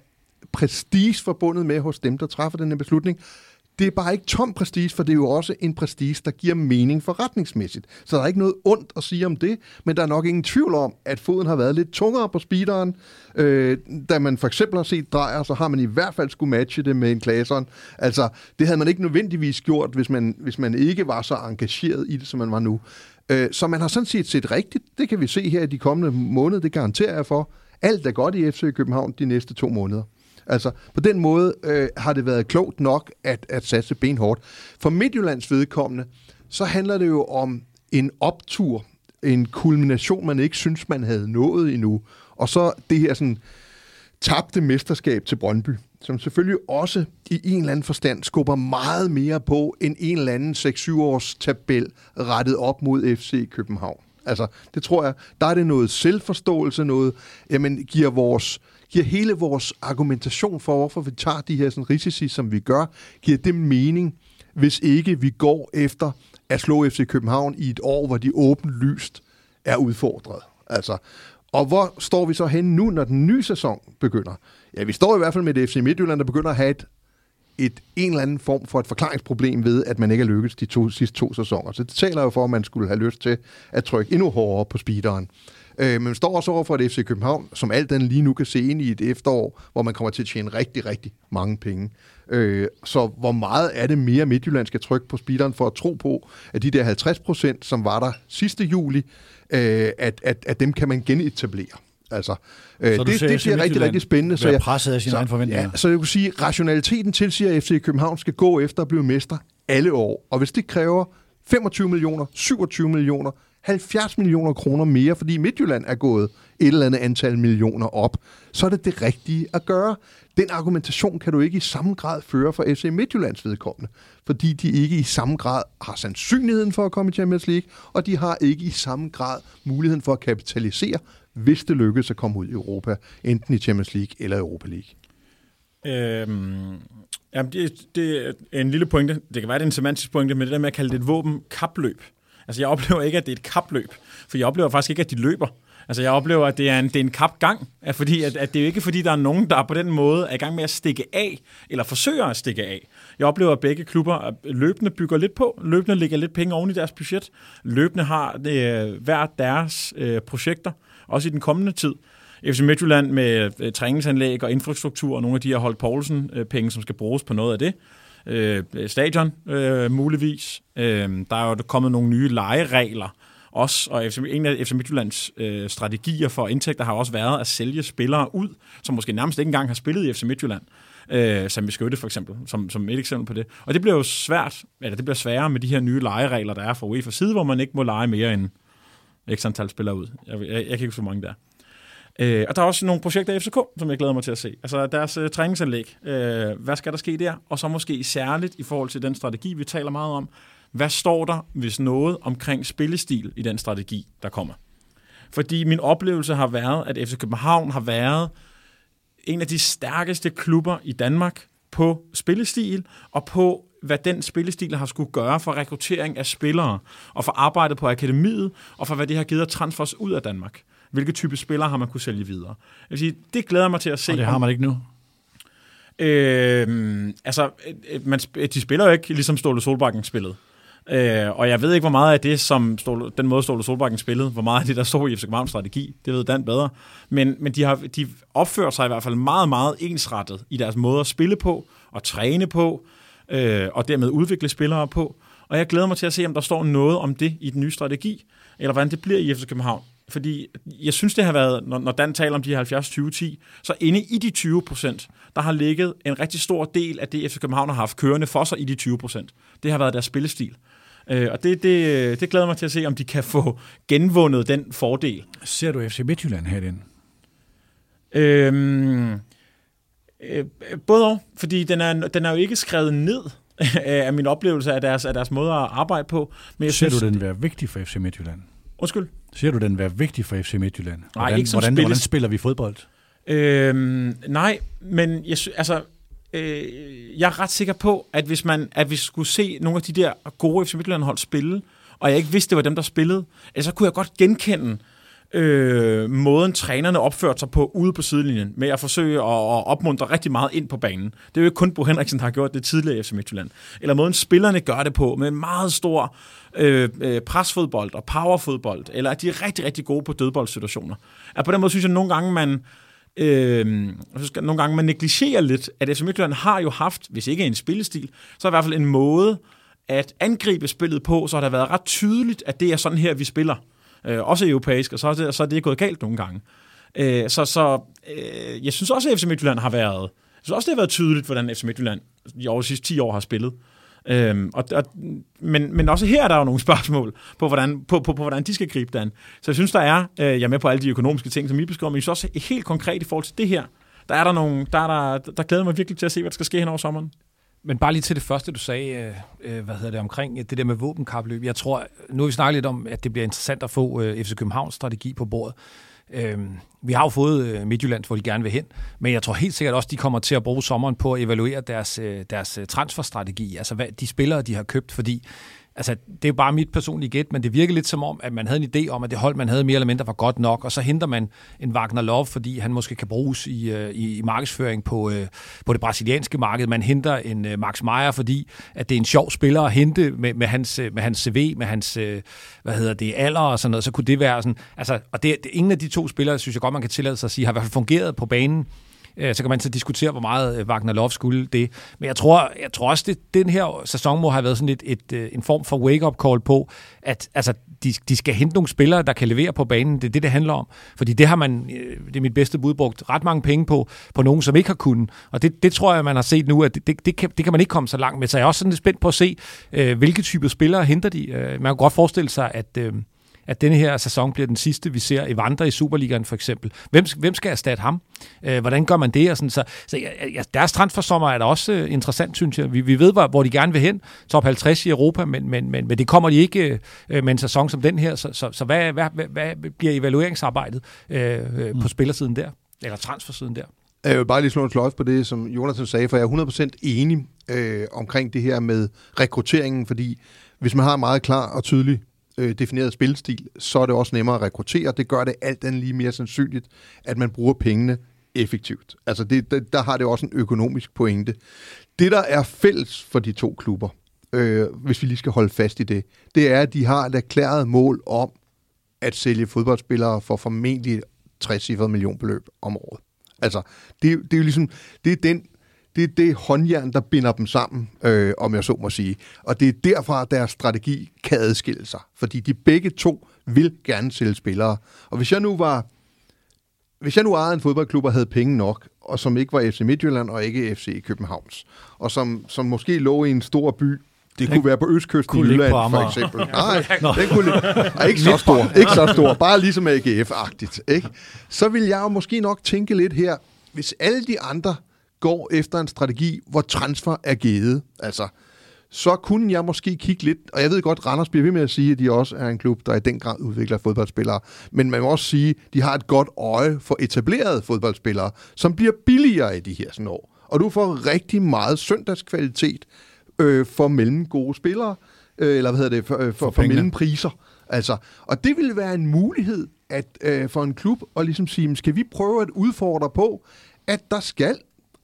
prestige forbundet med hos dem, der træffer den her beslutning det er bare ikke tom prestige, for det er jo også en prestige, der giver mening forretningsmæssigt. Så der er ikke noget ondt at sige om det, men der er nok ingen tvivl om, at foden har været lidt tungere på speederen. Øh, da man for eksempel har set drejer, så har man i hvert fald skulle matche det med en klaseren. Altså, det havde man ikke nødvendigvis gjort, hvis man, hvis man ikke var så engageret i det, som man var nu. Øh, så man har sådan set set rigtigt. Det kan vi se her i de kommende måneder, det garanterer jeg for. Alt er godt i FC København de næste to måneder. Altså, på den måde øh, har det været klogt nok at, at satse benhårdt. For Midtjyllands vedkommende, så handler det jo om en optur, en kulmination, man ikke synes, man havde nået endnu. Og så det her sådan tabte mesterskab til Brøndby, som selvfølgelig også i en eller anden forstand skubber meget mere på end en eller anden 6-7 års tabel rettet op mod FC København. Altså, det tror jeg, der er det noget selvforståelse, noget, jamen, giver vores giver hele vores argumentation for, hvorfor vi tager de her sådan, risici, som vi gør, giver det mening, hvis ikke vi går efter at slå FC København i et år, hvor de åbenlyst er udfordret. Altså, Og hvor står vi så hen nu, når den nye sæson begynder? Ja, vi står i hvert fald med det FC Midtjylland, der begynder at have et, et, en eller anden form for et forklaringsproblem ved, at man ikke er lykkedes de to, sidste to sæsoner. Så det taler jo for, at man skulle have lyst til at trykke endnu hårdere på speederen. Øh, men står også over for et FC København, som alt den lige nu kan se ind i et efterår, hvor man kommer til at tjene rigtig, rigtig mange penge. Øh, så hvor meget er det mere Midtjylland skal trykke på speederen for at tro på, at de der 50 procent, som var der sidste juli, øh, at, at, at dem kan man genetablere. Altså, øh, Så det, ser det bliver rigtig, rigtig spændende. være jeg- presset af sine så, egne forventninger. Ja, så jeg kunne sige, at rationaliteten tilsiger, at FC København skal gå efter at blive mester alle år. Og hvis det kræver 25 millioner, 27 millioner, 70 millioner kroner mere, fordi Midtjylland er gået et eller andet antal millioner op, så er det det rigtige at gøre. Den argumentation kan du ikke i samme grad føre for FC Midtjyllands vedkommende, fordi de ikke i samme grad har sandsynligheden for at komme i Champions League, og de har ikke i samme grad muligheden for at kapitalisere, hvis det lykkes at komme ud i Europa, enten i Champions League eller Europa League. Øhm, jamen det, det er en lille pointe. Det kan være, det er en semantisk pointe, men det der med at kalde det et våben kapløb. Altså, jeg oplever ikke, at det er et kapløb, for jeg oplever faktisk ikke, at de løber. Altså, jeg oplever, at det er en, det er en kapgang, at, fordi, at, at det er jo ikke, fordi der er nogen, der på den måde er i gang med at stikke af, eller forsøger at stikke af. Jeg oplever, at begge klubber løbende bygger lidt på, løbende lægger lidt penge oven i deres budget, løbende har det, hver deres øh, projekter, også i den kommende tid. FC Midtjylland med øh, træningsanlæg og infrastruktur og nogle af de her Holt Poulsen-penge, øh, som skal bruges på noget af det. Øh, stadion, øh, muligvis. Øh, der er jo kommet nogle nye lejeregler også, og FC, en af FC Midtjyllands øh, strategier for indtægter har også været at sælge spillere ud, som måske nærmest ikke engang har spillet i FC Midtjylland. Øh, som Skøtte for eksempel, som, som et eksempel på det. Og det bliver jo svært, eller det bliver sværere med de her nye lejeregler, der er fra UEFA side, hvor man ikke må lege mere end x antal spillere ud. Jeg, jeg, jeg kan ikke huske, hvor mange der er. Øh, og der er også nogle projekter i FCK, som jeg glæder mig til at se. Altså deres øh, træningsanlæg. Øh, hvad skal der ske der? Og så måske særligt i forhold til den strategi, vi taler meget om. Hvad står der, hvis noget, omkring spillestil i den strategi, der kommer? Fordi min oplevelse har været, at FC København har været en af de stærkeste klubber i Danmark på spillestil, og på hvad den spillestil har skulle gøre for rekruttering af spillere, og for arbejdet på akademiet, og for hvad det har givet af transfers ud af Danmark. Hvilke type spillere har man kunne sælge videre? Jeg vil sige, det glæder mig til at se. Og det har man ikke nu. Øh, altså, øh, man, sp- de spiller jo ikke ligesom Ståle Solbakken spillede. Øh, og jeg ved ikke, hvor meget af det, som Ståle, den måde Ståle Solbakken spillede, hvor meget af det, der stod i FC Københavns strategi, det ved Dan bedre. Men, men de, har, de opfører sig i hvert fald meget, meget ensrettet i deres måde at spille på, og træne på, øh, og dermed udvikle spillere på. Og jeg glæder mig til at se, om der står noget om det i den nye strategi, eller hvordan det bliver i FC København. Fordi jeg synes, det har været, når, når Dan taler om de 70-20-10, så inde i de 20 procent, der har ligget en rigtig stor del af det, FC København har haft kørende for sig i de 20 procent. Det har været deres spillestil. Øh, og det, det, det glæder mig til at se, om de kan få genvundet den fordel. Ser du FC Midtjylland herinde? Øhm, øh, både og, fordi den er, den er jo ikke skrevet ned af min oplevelse af deres, af deres måde at arbejde på. Men jeg Ser synes, du den være vigtig for FC Midtjylland? Undskyld. Ser du den være vigtig for FC Midtjylland? Hvordan, ikke som hvordan, spilles- hvordan spiller vi fodbold? Øhm, nej, men jeg, sy- altså, øh, jeg er ret sikker på, at hvis man at vi skulle se nogle af de der gode FC Midtjylland-hold spille, og jeg ikke vidste, det var dem, der spillede, altså, så kunne jeg godt genkende øh, måden, trænerne opførte sig på ude på sidelinjen, med at forsøge at, at opmuntre rigtig meget ind på banen. Det er jo ikke kun Bo Henriksen, der har gjort det tidligere i FC Midtjylland. Eller måden, spillerne gør det på, med meget stor øh, øh, presfodbold og powerfodbold, eller at de er rigtig, rigtig gode på dødboldsituationer. At på den måde synes jeg nogle gange, man øh, synes, nogle gange man negligerer lidt, at FC Midtjylland har jo haft, hvis ikke en spillestil, så i hvert fald en måde at angribe spillet på, så har det været ret tydeligt, at det er sådan her, vi spiller. Øh, også europæisk, og så er, det, så er det gået galt nogle gange. Øh, så så øh, jeg synes også, at FC Midtjylland har været, jeg synes også, det har været tydeligt, hvordan FC Midtjylland i over de sidste 10 år har spillet. Øhm, og, og, men, men også her er der jo nogle spørgsmål på, hvordan, på, på, på, hvordan de skal gribe det an. Så jeg synes, der er, øh, jeg er med på alle de økonomiske ting, som I beskriver, men jeg synes også helt konkret i forhold til det her, der er der nogle, der, er der, der glæder mig virkelig til at se, hvad der skal ske hen over sommeren. Men bare lige til det første, du sagde, øh, øh hvad hedder det, omkring øh, det der med våbenkapløb. Jeg tror, nu har vi snakket lidt om, at det bliver interessant at få øh, FC Københavns strategi på bordet. Øh, vi har jo fået øh, Midtjylland, hvor de gerne vil hen, men jeg tror helt sikkert også, de kommer til at bruge sommeren på at evaluere deres, øh, deres øh, transferstrategi, altså hvad, de spillere, de har købt, fordi altså, det er jo bare mit personlige gæt, men det virker lidt som om, at man havde en idé om, at det hold, man havde mere eller mindre var godt nok, og så henter man en Wagner Love, fordi han måske kan bruges i, øh, i, i markedsføring på, øh, på det brasilianske marked. Man henter en øh, Max Meyer, fordi at det er en sjov spiller at hente med, med, hans, øh, med hans CV, med hans, øh, hvad hedder det, alder og sådan noget, så kunne det være sådan, altså, og det, det, ingen af de to spillere, synes jeg godt, man kan tillade sig at sige, har i hvert fald fungeret på banen Øh, så kan man så diskutere, hvor meget øh, Wagner Love skulle det. Men jeg tror, jeg tror også, at den her sæson må have været sådan et, et, øh, en form for wake-up call på, at altså, de, de skal hente nogle spillere, der kan levere på banen. Det er det, det handler om. Fordi det har man, det er mit bedste bud, brugt ret mange penge på, på nogen, som ikke har kunnet. Og det, det tror jeg, man har set nu, at det, det, det, kan, det kan man ikke komme så langt med. Så jeg er også sådan lidt spændt på at se, hvilke typer spillere henter de. man kan godt forestille sig, at at denne her sæson bliver den sidste, vi ser i Vandre i Superligaen for eksempel. Hvem, hvem skal erstatte ham? Øh, hvordan gør man det? Og sådan, så så ja, deres transfersommer er da også øh, interessant, synes jeg. Vi, vi ved, hvor, hvor de gerne vil hen. Top 50 i Europa, men, men, men, men det kommer de ikke øh, med en sæson som den her. Så, så, så hvad, hvad, hvad, hvad bliver evalueringsarbejdet øh, øh, på mm. spillersiden der? Eller transfersiden der? Jeg vil bare lige slå en sløjf på det, som Jonathan sagde, for jeg er 100% enig øh, omkring det her med rekrutteringen, fordi hvis man har en meget klar og tydelig øh, defineret spilstil, så er det også nemmere at rekruttere. Det gør det alt andet lige mere sandsynligt, at man bruger pengene effektivt. Altså det, der, der har det også en økonomisk pointe. Det, der er fælles for de to klubber, øh, hvis vi lige skal holde fast i det, det er, at de har et erklæret mål om at sælge fodboldspillere for formentlig 60 millionbeløb om året. Altså, det, det er jo ligesom, det er den det er det håndjern, der binder dem sammen, øh, om jeg så må sige. Og det er derfra, deres strategi kan adskille sig. Fordi de begge to vil gerne sælge spillere. Og hvis jeg nu var... Hvis jeg nu ejede en fodboldklub og havde penge nok, og som ikke var FC Midtjylland og ikke FC Københavns, og som, som måske lå i en stor by, det den kunne være på Østkysten i Jylland, for eksempel. Nej, den kunne nej, ikke så stor, ikke så stor, bare ligesom AGF-agtigt. Ikke? Så vil jeg jo måske nok tænke lidt her, hvis alle de andre går efter en strategi, hvor transfer er givet. Altså, så kunne jeg måske kigge lidt, og jeg ved godt, Randers bliver ved med at sige, at de også er en klub, der i den grad udvikler fodboldspillere, men man må også sige, at de har et godt øje for etablerede fodboldspillere, som bliver billigere i de her sådan år. Og du får rigtig meget søndagskvalitet øh, for mellem gode spillere, øh, eller hvad hedder det, for, øh, for, for, for mellempriser. Altså, og det ville være en mulighed at øh, for en klub at ligesom sige, skal vi prøve at udfordre på, at der skal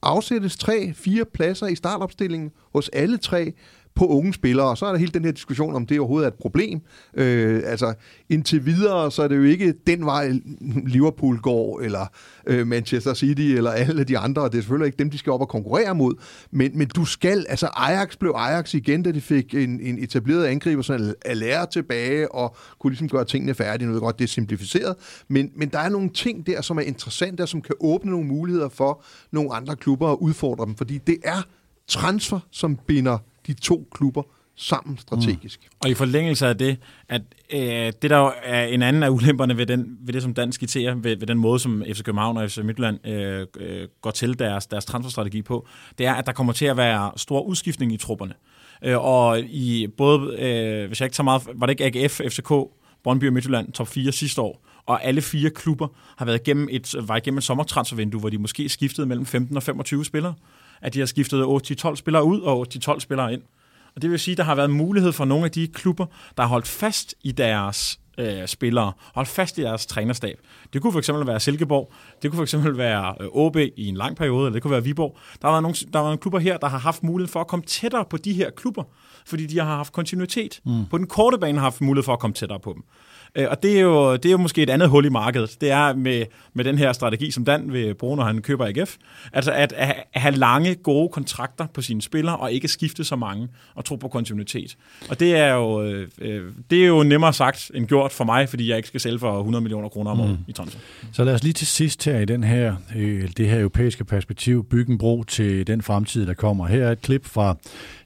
afsættes tre, fire pladser i startopstillingen hos alle tre på unge spillere. Og så er der hele den her diskussion, om det overhovedet er et problem. Øh, altså, indtil videre, så er det jo ikke den vej, Liverpool går, eller øh, Manchester City, eller alle de andre, og det er selvfølgelig ikke dem, de skal op og konkurrere mod. Men, men du skal, altså Ajax blev Ajax igen, da de fik en, en etableret angriber, sådan at lære tilbage, og kunne ligesom gøre tingene færdige. Nu ved godt, det er simplificeret, men, men der er nogle ting der, som er interessante, og som kan åbne nogle muligheder for nogle andre klubber at udfordre dem, fordi det er transfer, som binder de to klubber sammen strategisk. Mm. Og i forlængelse af det, at øh, det der er en anden af ulemperne ved, den, ved det, som Dan skitserer, ved, ved den måde, som FC København og FC Midtjylland øh, øh, går til deres, deres transferstrategi på, det er, at der kommer til at være stor udskiftning i trupperne. Øh, og i både, øh, hvis jeg ikke tager meget, var det ikke AGF, FCK, Brøndby og Midtjylland top 4 sidste år, og alle fire klubber har været igennem et, var igennem et sommertransfervindue, hvor de måske skiftede mellem 15 og 25 spillere at de har skiftet 8-12 spillere ud og 8-12 spillere ind. Og det vil sige, at der har været mulighed for nogle af de klubber, der har holdt fast i deres øh, spillere, holdt fast i deres trænerstab. Det kunne for eksempel være Silkeborg, det kunne for eksempel være øh, OB i en lang periode, eller det kunne være Viborg. Der har været nogle, der har været nogle klubber her, der har haft mulighed for at komme tættere på de her klubber, fordi de har haft kontinuitet. Mm. På den korte bane har haft mulighed for at komme tættere på dem. Øh, og det er, jo, det er jo måske et andet hul i markedet. Det er med, med den her strategi, som Dan vil bruge, når han køber AGF. Altså at, at have lange, gode kontrakter på sine spillere, og ikke skifte så mange, og tro på kontinuitet. Og det er jo, øh, øh, det er jo nemmere sagt end gjort for mig, fordi jeg ikke skal sælge for 100 millioner kroner om året mm. i transfer. Så lad os lige til sidst her i den her, øh, det her europæiske perspektiv bygge en bro til den fremtid, der kommer. Her er et klip fra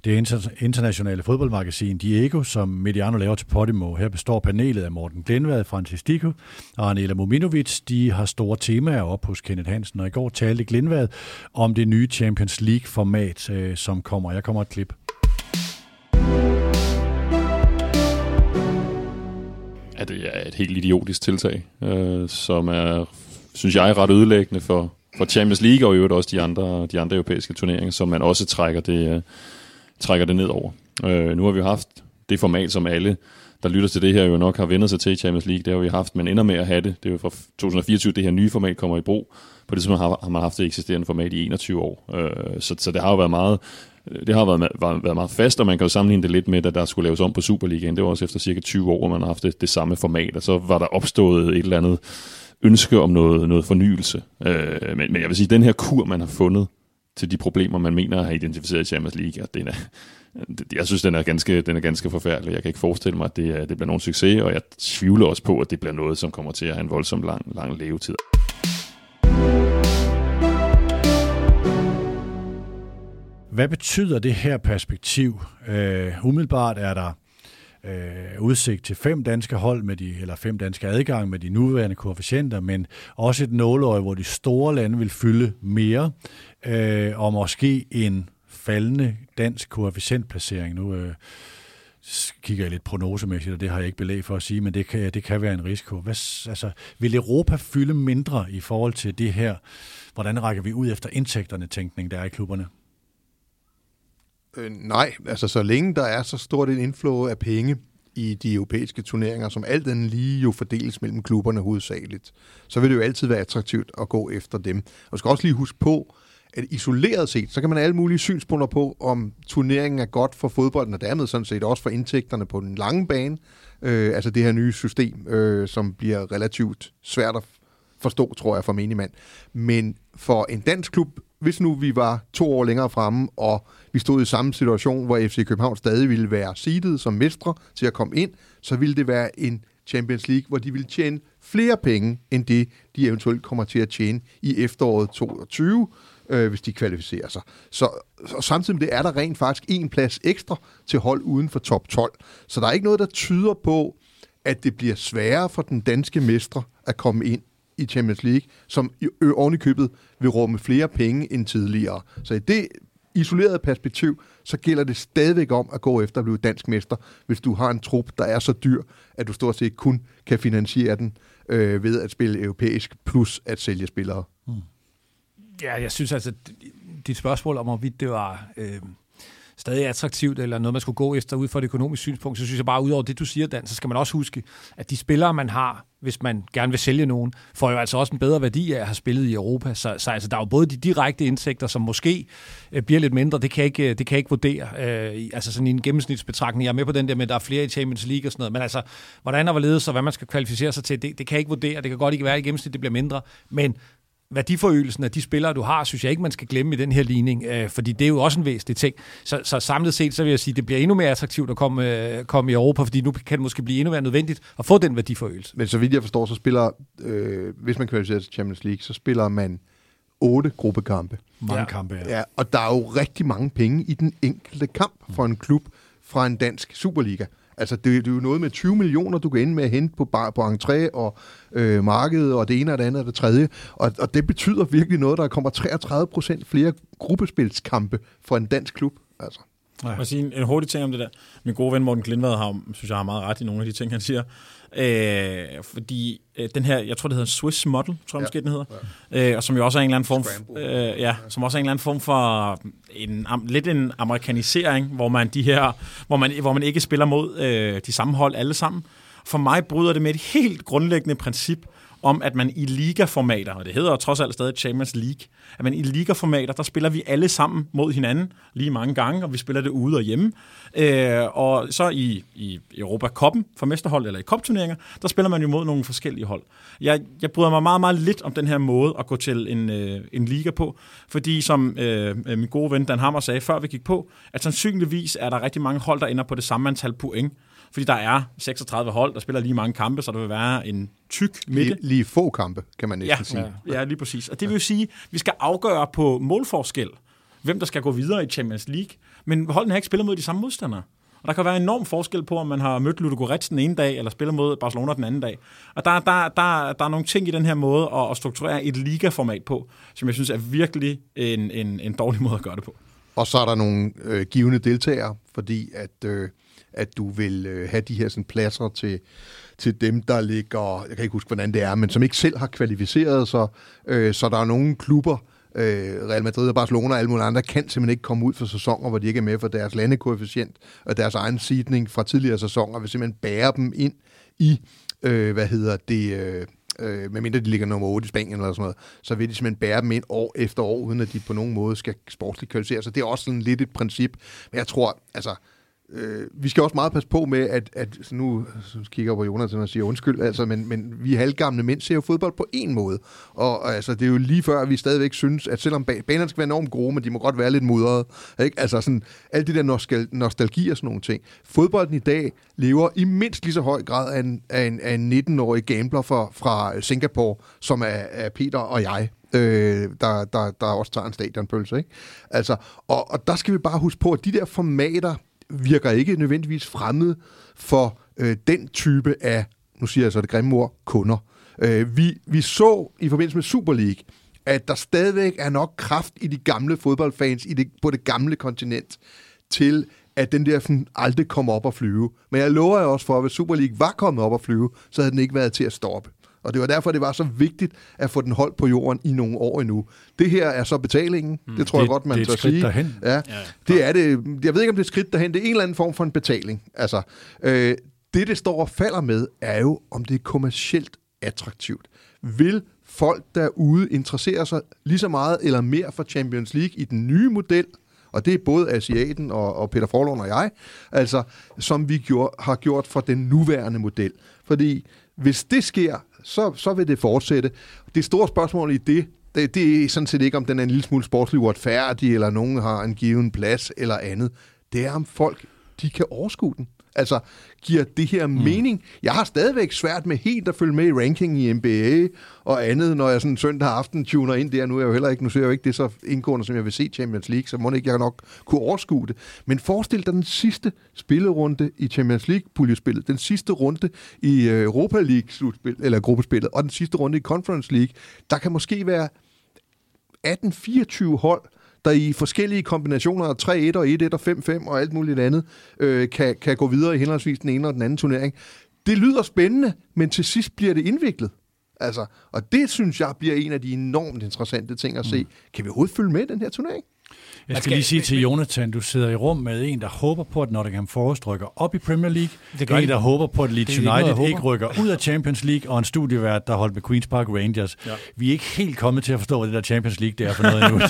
det internationale fodboldmagasin Diego, som Mediano laver til Podimo. Her består panelet af Morten Glenvad, Francis Dico og Anela Mominovic. De har store temaer op hos Kenneth Hansen, og i går talte Glenvad om det nye Champions League-format, øh, som kommer. Jeg kommer et klip. Ja, det er et helt idiotisk tiltag, øh, som er, synes jeg, ret ødelæggende for, for Champions League og i øvrigt også de andre, de andre europæiske turneringer, som man også trækker det, øh, trækker det ned over. Øh, nu har vi jo haft det format, som alle, der lytter til det her, jo nok har vendt sig til Champions League. Det har vi haft, men ender med at have det. Det er jo fra 2024, det her nye format kommer i brug. På det tidspunkt har, har man haft det eksisterende format i 21 år. Øh, så, så det har jo været meget det har været, været, været meget fast, og man kan jo sammenligne det lidt med, at der skulle laves om på Superligaen. Det var også efter cirka 20 år, hvor man har haft det, det samme format, og så var der opstået et eller andet ønske om noget, noget fornyelse. Øh, men, men jeg vil sige, at den her kur, man har fundet til de problemer, man mener at have identificeret i Champions League, og den er, jeg synes, den er, ganske, den er ganske forfærdelig. Jeg kan ikke forestille mig, at det, det bliver nogen succes, og jeg tvivler også på, at det bliver noget, som kommer til at have en voldsom lang, lang levetid. Hvad betyder det her perspektiv? Uh, umiddelbart er der øh, udsigt til fem danske hold med de, eller fem danske adgang med de nuværende koefficienter, men også et nåleøje, hvor de store lande vil fylde mere, øh, og måske en faldende dansk koefficientplacering. Nu øh, kigger jeg lidt prognosemæssigt, og det har jeg ikke belæg for at sige, men det kan, det kan være en risiko. Hvad, altså, vil Europa fylde mindre i forhold til det her? Hvordan rækker vi ud efter indtægterne, tænkning, der er i klubberne? Øh, nej, altså så længe der er så stort et inflow af penge i de europæiske turneringer, som alt den lige jo fordeles mellem klubberne hovedsageligt, så vil det jo altid være attraktivt at gå efter dem. Og du skal også lige huske på, at isoleret set, så kan man have alle mulige synspunkter på, om turneringen er godt for fodbolden, og dermed sådan set også for indtægterne på den lange bane. Øh, altså det her nye system, øh, som bliver relativt svært at forstå, tror jeg, for menigmand. Men for en dansk klub hvis nu vi var to år længere fremme, og vi stod i samme situation, hvor FC København stadig ville være seedet som mestre til at komme ind, så ville det være en Champions League, hvor de ville tjene flere penge, end det, de eventuelt kommer til at tjene i efteråret 2022, øh, hvis de kvalificerer sig. Så og samtidig med det er der rent faktisk en plads ekstra til hold uden for top 12. Så der er ikke noget, der tyder på, at det bliver sværere for den danske mestre at komme ind i Champions League, som oven i købet vil rumme flere penge end tidligere. Så i det isolerede perspektiv, så gælder det stadigvæk om at gå efter at blive dansk mester, hvis du har en trup, der er så dyr, at du stort set kun kan finansiere den øh, ved at spille europæisk, plus at sælge spillere. Hmm. Ja, jeg synes altså, dit spørgsmål om, hvorvidt det var... Øh stadig attraktivt, eller noget, man skulle gå efter ud fra et økonomisk synspunkt, så synes jeg bare, ud over det, du siger, Dan, så skal man også huske, at de spillere, man har, hvis man gerne vil sælge nogen, får jo altså også en bedre værdi af at have spillet i Europa. Så, så altså, der er jo både de direkte indtægter, som måske øh, bliver lidt mindre, det kan jeg ikke, øh, det kan jeg ikke vurdere. Øh, altså sådan i en gennemsnitsbetragtning. Jeg er med på den der med, at der er flere i Champions League og sådan noget, men altså, hvordan og hvorledes og hvad man skal kvalificere sig til, det, det kan jeg ikke vurdere. Det kan godt ikke være, i gennemsnit det bliver mindre, men værdiforøgelsen af de spillere, du har, synes jeg ikke, man skal glemme i den her ligning, øh, fordi det er jo også en væsentlig ting. Så, så samlet set, så vil jeg sige, det bliver endnu mere attraktivt at komme, øh, komme i Europa, fordi nu kan det måske blive endnu mere nødvendigt at få den værdiforøgelse. Men så vidt jeg forstår, så spiller, øh, hvis man kvalificerer til Champions League, så spiller man otte gruppekampe. Mange ja. kampe, ja. ja. Og der er jo rigtig mange penge i den enkelte kamp for en klub fra en dansk Superliga. Altså, det, det er jo noget med 20 millioner, du kan ende med at hente på, bar, på entré og øh, markedet, og det ene og det andet og det tredje. Og, og det betyder virkelig noget, der kommer 33 procent flere gruppespilskampe for en dansk klub. Altså. Ja. Jeg sige en, en hurtig ting om det der. Min gode ven Morten Glindvad har, synes jeg, har meget ret i nogle af de ting, han siger. Øh, fordi øh, den her, jeg tror det hedder Swiss Model, tror jeg ja. måske den hedder, ja. øh, og som jo også er en eller anden form, øh, ja, som også er en eller anden form for en, am, lidt en amerikanisering, hvor man de her, hvor man, hvor man ikke spiller mod øh, de samme hold alle sammen. For mig bryder det med et helt grundlæggende princip, om, at man i ligaformater, og det hedder trods alt stadig Champions League, at man i ligaformater, der spiller vi alle sammen mod hinanden lige mange gange, og vi spiller det ude og hjemme. Øh, og så i, i Europa Cupen for mesterhold, eller i kopturneringer, der spiller man jo mod nogle forskellige hold. Jeg, jeg bryder mig meget, meget lidt om den her måde at gå til en, øh, en liga på, fordi som øh, min gode ven Dan Hammer sagde, før vi gik på, at sandsynligvis er der rigtig mange hold, der ender på det samme antal point fordi der er 36 hold, der spiller lige mange kampe, så der vil være en tyk midte. Lige, lige få kampe, kan man næsten ja, sige. Ja, ja, lige præcis. Og det vil jo sige, at vi skal afgøre på målforskel, hvem der skal gå videre i Champions League. Men holdene har ikke spillet mod de samme modstandere. Og der kan være enorm forskel på, om man har mødt Ludogorets den ene dag, eller spiller mod Barcelona den anden dag. Og der, der, der, der er nogle ting i den her måde at, at strukturere et ligaformat på, som jeg synes er virkelig en, en, en dårlig måde at gøre det på. Og så er der nogle øh, givende deltagere, fordi at... Øh, at du vil øh, have de her sådan, pladser til, til dem, der ligger, jeg kan ikke huske, hvordan det er, men som ikke selv har kvalificeret sig. Øh, så der er nogle klubber, Øh, Real Madrid og Barcelona og alle mulige andre kan simpelthen ikke komme ud for sæsoner, hvor de ikke er med for deres landekoefficient og deres egen sidning fra tidligere sæsoner, vil simpelthen bære dem ind i, øh, hvad hedder det, øh, øh, medmindre de ligger nummer 8 i Spanien eller sådan noget, så vil de simpelthen bære dem ind år efter år, uden at de på nogen måde skal sportsligt kvalificere sig. Det er også sådan lidt et princip, men jeg tror, altså, Øh, vi skal også meget passe på med, at, at nu så kigger jeg på Jonas og siger undskyld, altså, men, men vi halvgamle mænd ser jo fodbold på en måde. Og, og altså, det er jo lige før, at vi stadigvæk synes, at selvom banerne skal være enormt gode, men de må godt være lidt mudrede. Ikke? Altså sådan, alt det der nostal- nostalgi og sådan nogle ting. Fodbolden i dag lever i mindst lige så høj grad af en, af en, af en 19-årig gambler fra, fra Singapore, som er, er Peter og jeg øh, der, der, der også tager en stadionpølse. Ikke? Altså, og, og der skal vi bare huske på, at de der formater, virker ikke nødvendigvis fremmed for øh, den type af, nu siger jeg så det grimme ord, kunder. Øh, vi, vi så i forbindelse med Super League, at der stadigvæk er nok kraft i de gamle fodboldfans i det, på det gamle kontinent til, at den der sådan, aldrig kommer op og flyve. Men jeg lover jer også for, at hvis Super League var kommet op og flyve, så havde den ikke været til at stoppe. Og det var derfor, det var så vigtigt at få den holdt på jorden i nogle år endnu. Det her er så betalingen. Mm. Det tror det, jeg godt, man det er tør sige. Derhen. Ja, ja, det er det. Jeg ved ikke, om det er skridt derhen. Det er en eller anden form for en betaling. Altså, øh, det, det står og falder med, er jo, om det er kommercielt attraktivt. Vil folk derude interessere sig lige så meget eller mere for Champions League i den nye model, og det er både Asiaten og, og Peter Forlund og jeg, altså, som vi gjorde, har gjort for den nuværende model. Fordi hvis det sker, så, så vil det fortsætte. Det store spørgsmål i det, det, det er sådan set ikke, om den er en lille smule sportslig uretfærdig, eller nogen har en given plads, eller andet. Det er, om folk de kan overskue den. Altså, giver det her mm. mening? Jeg har stadigvæk svært med helt at følge med i ranking i NBA og andet, når jeg sådan søndag aften tuner ind der. Nu er jeg jo heller ikke, nu ser jeg jo ikke det så indgående, som jeg vil se Champions League, så må ikke jeg nok kunne overskue det. Men forestil dig den sidste spillerunde i Champions League puljespillet, den sidste runde i øh, Europa League slutspil, eller gruppespillet, og den sidste runde i Conference League. Der kan måske være 18-24 hold, der i forskellige kombinationer af 3-1 og 1-1 og 5-5 og alt muligt andet, øh, kan, kan gå videre i henholdsvis den ene og den anden turnering. Det lyder spændende, men til sidst bliver det indviklet. Altså, og det synes jeg bliver en af de enormt interessante ting at se. Mm. Kan vi overhovedet følge med i den her turnering? Jeg skal, skal lige sige til Jonathan, du sidder i rum med en, der håber på, at Nottingham Forest rykker op i Premier League. Det gør en, der håber på, at Leeds United ikke, ikke rykker ud af Champions League. Og en studievært, der holdt med Queen's Park Rangers. Ja. Vi er ikke helt kommet til at forstå, hvad det der Champions League det er for noget endnu.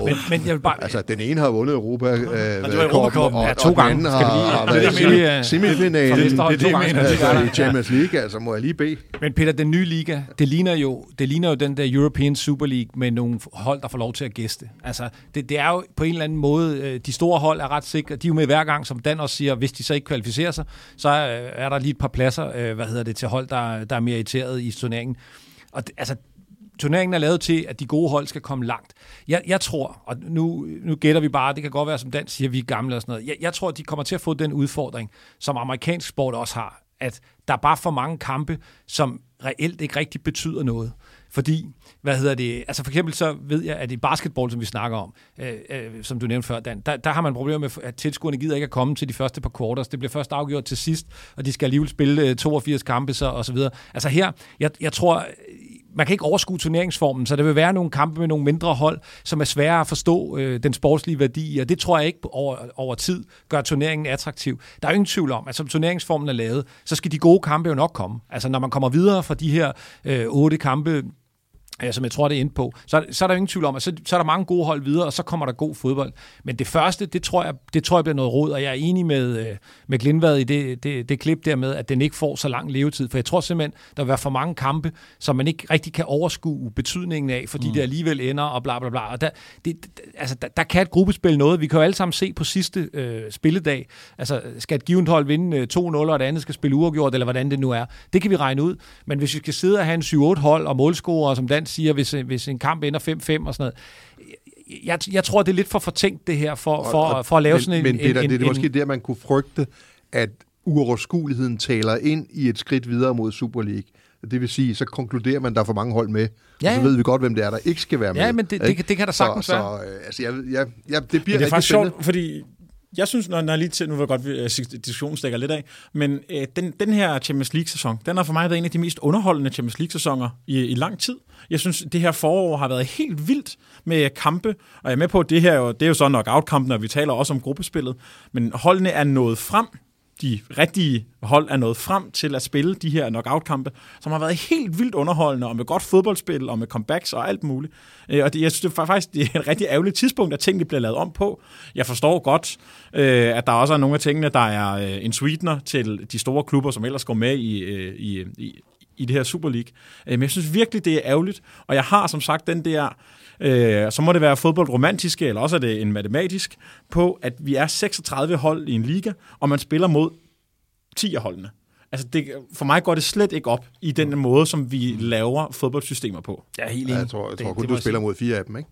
oh, men, men jeg vil bare... Altså, den ene har vundet Europa øh, Europa og, ja, to og gange. den anden har, har været semifinalen i Champions League. Altså, må jeg lige bede. Men Peter, den nye liga, det ligner jo, det ligner jo den der European Super League med nogle hold, der får lov til at gæste. Altså, Altså, det, det er jo på en eller anden måde, øh, de store hold er ret sikre. De er jo med hver gang, som Dan også siger, hvis de så ikke kvalificerer sig, så øh, er, der lige et par pladser, øh, hvad hedder det, til hold, der, der er mere irriteret i turneringen. Og det, altså, turneringen er lavet til, at de gode hold skal komme langt. Jeg, jeg tror, og nu, nu gætter vi bare, det kan godt være, som Dan siger, vi er gamle og sådan noget. Jeg, jeg tror, at de kommer til at få den udfordring, som amerikansk sport også har, at der er bare for mange kampe, som reelt ikke rigtig betyder noget. Fordi, hvad hedder det, altså for eksempel så ved jeg, at i basketball, som vi snakker om, øh, øh, som du nævnte før, Dan, der, der har man problemer med, at tilskuerne gider ikke at komme til de første par quarters. Det bliver først afgjort til sidst, og de skal alligevel spille øh, 82 kampe så, og så videre. Altså her, jeg, jeg tror, man kan ikke overskue turneringsformen, så der vil være nogle kampe med nogle mindre hold, som er svære at forstå øh, den sportslige værdi, og det tror jeg ikke over, over tid gør turneringen attraktiv. Der er jo ingen tvivl om, at som turneringsformen er lavet, så skal de gode kampe jo nok komme. Altså når man kommer videre fra de her øh, otte kampe, ja, som jeg tror, det er inde på, så, så er der ingen tvivl om, at så, så er der mange gode hold videre, og så kommer der god fodbold. Men det første, det tror jeg, det tror jeg bliver noget råd, og jeg er enig med, øh, med Glindvad i det, det, det klip der med, at den ikke får så lang levetid. For jeg tror simpelthen, der vil være for mange kampe, som man ikke rigtig kan overskue betydningen af, fordi mm. det alligevel ender og bla bla bla. Og der, det, altså, der, der kan et gruppespil noget. Vi kan jo alle sammen se på sidste øh, spilledag, altså skal et givet hold vinde øh, 2-0, og det andet skal spille uafgjort, eller hvordan det nu er. Det kan vi regne ud. Men hvis vi skal sidde og have en 7-8 hold og målscorer, som Dan siger, hvis, hvis en kamp ender 5-5 og sådan noget. Jeg, jeg tror, det er lidt for fortænkt det her, for, for, og, for at lave men, sådan en... Men Peter, en, det er en, måske der, man kunne frygte, at uoverskueligheden taler ind i et skridt videre mod Super League. Det vil sige, så konkluderer man, at der er for mange hold med. Ja, Og så ved vi godt, hvem det er, der ikke skal være med. Ja, men det, det, det kan der sagtens så, være. Så, øh, altså, jeg, jeg, jeg, det bliver men det er faktisk sjovt, fordi jeg synes, når, når jeg lige til, nu vil jeg godt, øh, at diskussionen stikker lidt af, men øh, den, den her Champions League-sæson, den har for mig været en af de mest underholdende Champions League-sæsoner i, i lang tid. Jeg synes, det her forår har været helt vildt med kampe, og jeg er med på, at det her det er jo så knockout-kampen, og vi taler også om gruppespillet, men holdene er nået frem de rigtige hold er nået frem til at spille de her knockout-kampe, som har været helt vildt underholdende, og med godt fodboldspil, og med comebacks og alt muligt. Øh, og det, jeg synes det er faktisk, det er et rigtig ærgerligt tidspunkt, at tingene bliver lavet om på. Jeg forstår godt, øh, at der også er nogle af tingene, der er øh, en sweetener til de store klubber, som ellers går med i, i, i, i det her Super League. Men jeg synes virkelig, det er ærgerligt, og jeg har som sagt den der øh, så må det være fodboldromantiske, eller også er det en matematisk, på at vi er 36 hold i en liga, og man spiller mod 10 af holdene. Altså det, for mig går det slet ikke op i den måde, som vi laver fodboldsystemer på. Jeg er helt enig. Ja, jeg tror, jeg tror det, kun, det, du spiller mod fire af dem, ikke?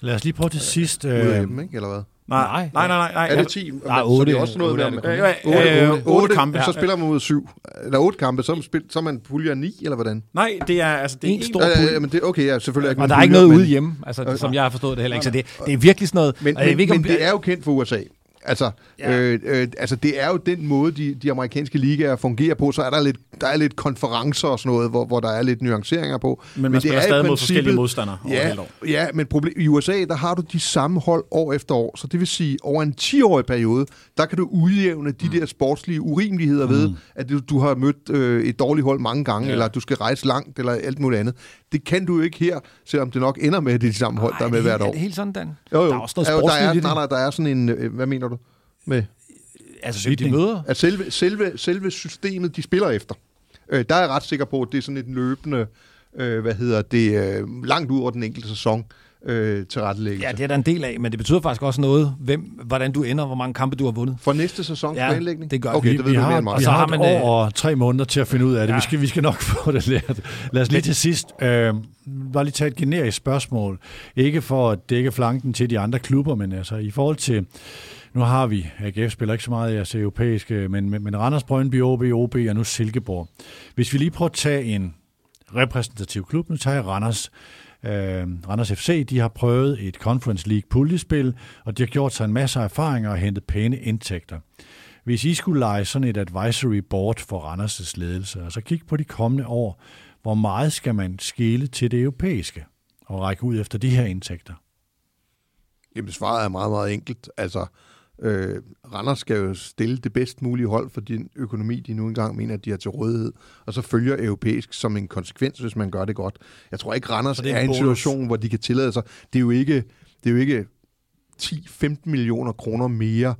Lad os lige prøve til sidst. Øh, af dem, ikke? Eller hvad? Nej, nej, nej, nej. Er det 10? Nej, 8. Så det er også noget 8, med, 8, 8, 8 kampe. Så spiller man mod 7. Eller 8 kampe, så, spil, så er man puljer 9, eller hvordan? Nej, det er altså det er en stor pulje. Ja, men det, okay, ja, selvfølgelig ikke Og der er ikke noget ude hjemme, altså, som jeg har forstået det heller ikke. Så det, det er virkelig sådan noget... Men, men, men det er jo kendt for USA. Altså, ja. øh, øh, altså, det er jo den måde, de, de amerikanske ligaer fungerer på. Så er der lidt, der er lidt konferencer og sådan noget, hvor, hvor der er lidt nuanceringer på. Men man men det er stadig mod forskellige modstandere ja, over år. Ja, men problem, i USA, der har du de samme hold år efter år. Så det vil sige, over en 10-årig periode, der kan du udjævne de mm. der sportslige urimeligheder mm. ved, at du, du har mødt øh, et dårligt hold mange gange, ja. eller at du skal rejse langt, eller alt muligt andet. Det kan du jo ikke her, selvom det nok ender med, at det er de samme hold, Ej, der er med hvert år. Er det helt sådan, Dan? Jo, jo. Der er også noget sportsligt der er, i det. Nej, nej, der er sådan en... Øh, hvad mener du? Med altså de møder? At selve, selve, selve systemet, de spiller efter. Øh, der er jeg ret sikker på, at det er sådan et løbende, øh, hvad hedder det, øh, langt ud over den enkelte sæson øh, til rettelæggelse. Ja, det er der en del af, men det betyder faktisk også noget, hvem, hvordan du ender, hvor mange kampe du har vundet. For næste sæsons ja, planlægning? det gør okay, vi. Det ved vi du har, mere end mig. vi har, har et år og tre måneder til at finde ud af det. Ja. Vi, skal, vi skal nok få det lært. Lad os lige til sidst øh, bare lige tage et generisk spørgsmål. Ikke for at dække flanken til de andre klubber, men altså i forhold til nu har vi, AGF spiller ikke så meget i jeres europæiske, øh, men, men, men Randers, Brøndby, OB, OB og nu Silkeborg. Hvis vi lige prøver at tage en repræsentativ klub, nu tager jeg Randers. Uh, Randers FC, de har prøvet et Conference League puljespil, og de har gjort sig en masse erfaringer og hentet pæne indtægter. Hvis I skulle lege sådan et advisory board for Randers' ledelse, og så kigge på de kommende år, hvor meget skal man skele til det europæiske og række ud efter de her indtægter? Jamen, svaret er meget, meget enkelt. Altså, Øh, Randers skal jo stille det bedst mulige hold for den økonomi, de nu engang mener, at de har til rådighed, og så følger europæisk som en konsekvens, hvis man gør det godt. Jeg tror ikke, Randers er, er i en situation, hvor de kan tillade sig. Det er jo ikke, det er jo ikke 10-15 millioner kroner mere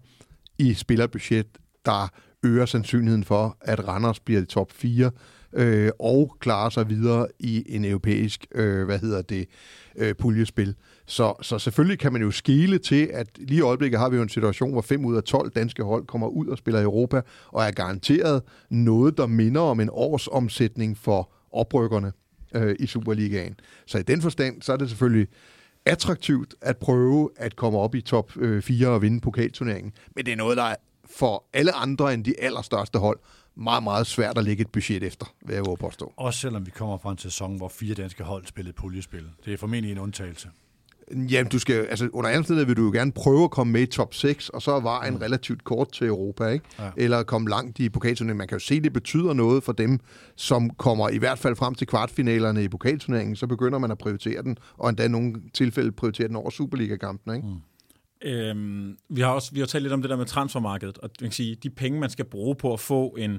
i spillerbudget, der øger sandsynligheden for, at Randers bliver i top 4 øh, og klarer sig videre i en europæisk, øh, hvad hedder det, øh, puljespil. Så, så selvfølgelig kan man jo skile til, at lige i øjeblikket har vi jo en situation, hvor 5 ud af 12 danske hold kommer ud og spiller i Europa, og er garanteret noget, der minder om en års omsætning for oprykkerne øh, i Superligaen. Så i den forstand, så er det selvfølgelig attraktivt at prøve at komme op i top øh, 4 og vinde pokalturneringen. Men det er noget, der er for alle andre end de allerstørste hold meget, meget svært at lægge et budget efter, vil jeg påstå. Også selvom vi kommer fra en sæson, hvor fire danske hold spillede puljespil. Det er formentlig en undtagelse. Jamen, du skal, altså, under anden vil du jo gerne prøve at komme med i top 6, og så var en mm. relativt kort til Europa, ikke? Ja. Eller komme langt i pokalturneringen. Man kan jo se, at det betyder noget for dem, som kommer i hvert fald frem til kvartfinalerne i pokalturneringen. Så begynder man at prioritere den, og endda i nogle tilfælde prioritere den over Superliga-kampen, ikke? Mm. Øhm, vi har også vi har talt lidt om det der med transfermarkedet, og man kan sige, de penge, man skal bruge på at få en,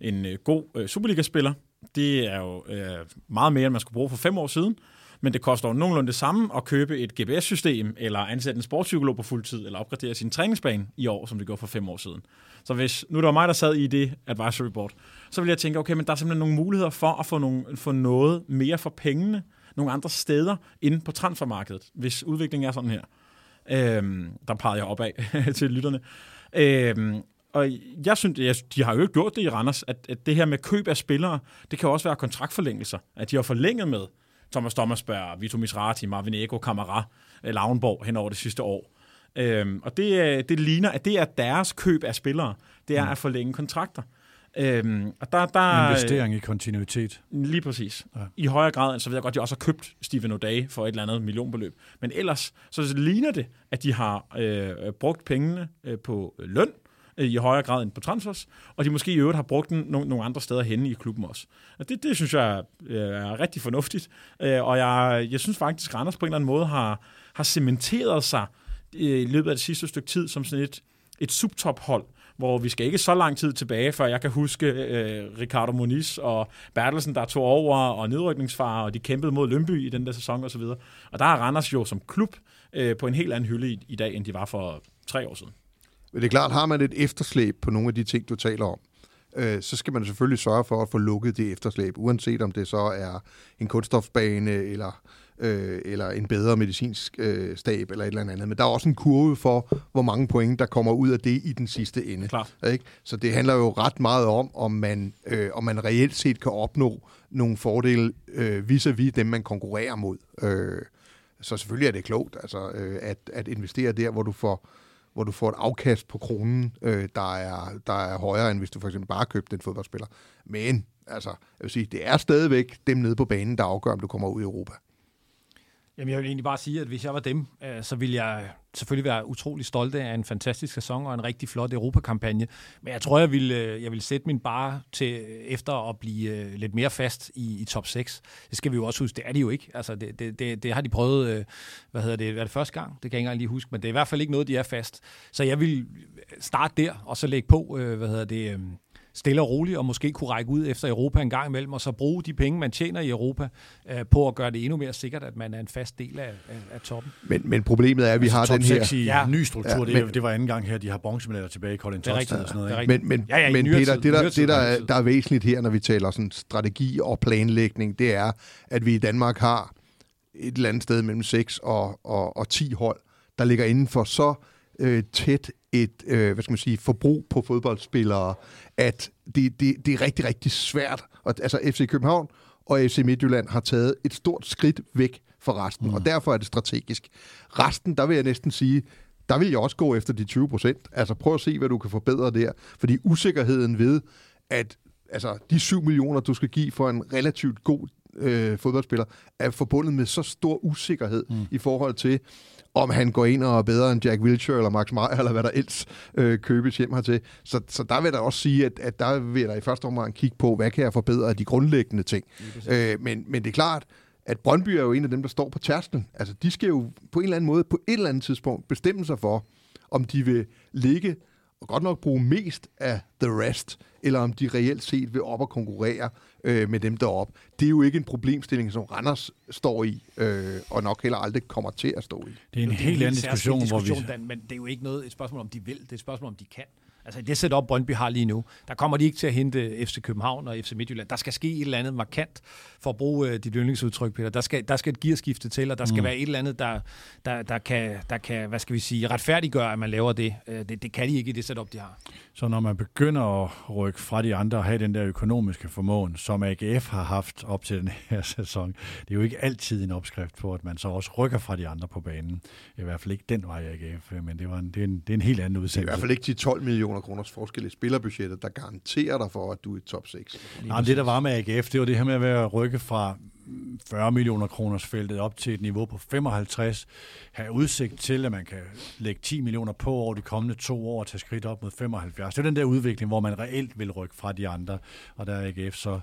en øh, god øh, Superliga-spiller, det er jo øh, meget mere, end man skulle bruge for fem år siden men det koster jo nogenlunde det samme at købe et GPS-system, eller ansætte en sportspsykolog på fuld tid, eller opgradere sin træningsbane i år, som det gjorde for fem år siden. Så hvis nu det var mig, der sad i det advisory board, så ville jeg tænke, okay, men der er simpelthen nogle muligheder for at få, nogle, få noget mere for pengene, nogle andre steder inde på transfermarkedet, hvis udviklingen er sådan her. Øhm, der pegede jeg opad til lytterne. Øhm, og jeg synes, jeg, de har jo ikke gjort det i Randers, at, at det her med køb af spillere, det kan også være kontraktforlængelser, at de har forlænget med Thomas Thomasberg, Vito Misrati, Marvin Ego, Kamara, øh, Lavnborg hen over det sidste år. Øhm, og det, det ligner, at det er deres køb af spillere. Det er mm. at forlænge kontrakter. Øhm, og der, der, Investering i kontinuitet. Lige præcis. Ja. I højere grad, så ved jeg godt, at de også har købt Steven O'Day for et eller andet millionbeløb. Men ellers, så ligner det, at de har øh, brugt pengene øh, på løn, øh, Øh, i højere grad end på transfers, og de måske i øvrigt har brugt den nogle, nogle andre steder henne i klubben også. Og det, det synes jeg øh, er rigtig fornuftigt, øh, og jeg, jeg synes faktisk, at Randers på en eller anden måde har, har cementeret sig i løbet af det sidste stykke tid som sådan et, et subtophold, hvor vi skal ikke så lang tid tilbage, før jeg kan huske øh, Ricardo Moniz og Bertelsen, der tog over, og nedrykningsfarer, og de kæmpede mod Lønby i den der sæson osv. Og der er Randers jo som klub øh, på en helt anden hylde i, i dag, end de var for tre år siden. Men det er klart, har man et efterslæb på nogle af de ting, du taler om, øh, så skal man selvfølgelig sørge for at få lukket det efterslæb, uanset om det så er en kunststofbane eller, øh, eller en bedre medicinsk øh, stab eller et eller andet. Men der er også en kurve for, hvor mange point, der kommer ud af det i den sidste ende. Klart. Ikke? Så det handler jo ret meget om, om man, øh, om man reelt set kan opnå nogle fordele øh, vis-à-vis dem, man konkurrerer mod. Øh, så selvfølgelig er det klogt altså, øh, at, at investere der, hvor du får hvor du får et afkast på kronen, øh, der, er, der er højere, end hvis du for eksempel bare købte en fodboldspiller. Men, altså, jeg vil sige, det er stadigvæk dem nede på banen, der afgør, om du kommer ud i Europa. Jamen, jeg vil egentlig bare sige, at hvis jeg var dem, øh, så ville jeg selvfølgelig være utrolig stolt af en fantastisk sæson og en rigtig flot Europakampagne. Men jeg tror, jeg ville, øh, jeg ville sætte min bare til øh, efter at blive øh, lidt mere fast i, i top 6. Det skal vi jo også huske, det er de jo ikke. Altså, det, det, det, det har de prøvet, hvad hedder det, er det første gang? Det kan jeg ikke engang lige huske, men det er i hvert fald ikke noget, de er fast. Så jeg vil starte der, og så lægge på, hvad hedder det... Stille og roligt, og måske kunne række ud efter Europa en gang imellem, og så bruge de penge, man tjener i Europa, øh, på at gøre det endnu mere sikkert, at man er en fast del af, af, af toppen. Men, men problemet er, at vi altså, har top den her... 6 i Ja. ny struktur, Ja, ja, det, men- det var anden gang her, de har bronzemedaljer tilbage i Colin Det er Todd rigtigt. og sådan noget. Det er ikke? rigtigt. Men, men, Ja, ja, men Peter, tid, det, der, det der, er, der er væsentligt her, når vi taler sådan strategi og planlægning, det er, at vi i Danmark har et eller andet sted mellem 6 og, og, og 10 hold, der ligger inden for så øh, tæt et øh, hvad skal man sige, forbrug på fodboldspillere, at det, det, det er rigtig, rigtig svært. Og, altså FC København og FC Midtjylland har taget et stort skridt væk fra resten, mm. og derfor er det strategisk. Resten, der vil jeg næsten sige, der vil jeg også gå efter de 20 procent. Altså prøv at se, hvad du kan forbedre der. Fordi usikkerheden ved, at altså, de 7 millioner, du skal give for en relativt god øh, fodboldspiller, er forbundet med så stor usikkerhed mm. i forhold til, om han går ind og er bedre end Jack Wilshere eller Max Meyer, eller hvad der ellers øh, købes hjem hertil. Så, så der vil jeg da også sige, at, at der vil jeg da i første omgang kigge på, hvad kan jeg forbedre af de grundlæggende ting. Øh, men, men det er klart, at Brøndby er jo en af dem, der står på tærsklen. Altså, de skal jo på en eller anden måde, på et eller andet tidspunkt, bestemme sig for, om de vil ligge og godt nok bruge mest af the rest, eller om de reelt set vil op og konkurrere øh, med dem deroppe. Det er jo ikke en problemstilling, som Randers står i, øh, og nok heller aldrig kommer til at stå i. Det er en Det er helt anden særskilt diskussion, hvor vi... diskussion, Dan, men det er jo ikke noget, et spørgsmål om de vil, det er et spørgsmål om de kan. Altså i det setup, Brøndby har lige nu, der kommer de ikke til at hente FC København og FC Midtjylland. Der skal ske et eller andet markant, for at bruge øh, dit yndlingsudtryk, Peter. Der skal, der skal et gearskifte til, og der skal mm. være et eller andet, der, der, der, kan, der kan, hvad skal vi sige, retfærdiggøre, at man laver det. Øh, Det, det kan de ikke i det setup, de har. Så når man begynder at rykke fra de andre og have den der økonomiske formåen, som AGF har haft op til den her sæson, det er jo ikke altid en opskrift på, at man så også rykker fra de andre på banen. I hvert fald ikke den vej AGF, men det, var en, det, er, en, det er en helt anden er i udsendelse. hvert fald ikke de 12 millioner kroners forskel i spillerbudgettet, der garanterer dig for, at du er i top 6. Nej, det der var med AGF, det var det her med at være rykke fra 40 millioner kroners feltet op til et niveau på 55, have udsigt til, at man kan lægge 10 millioner på over de kommende to år og tage skridt op mod 75. Det er den der udvikling, hvor man reelt vil rykke fra de andre, og der er AGF så...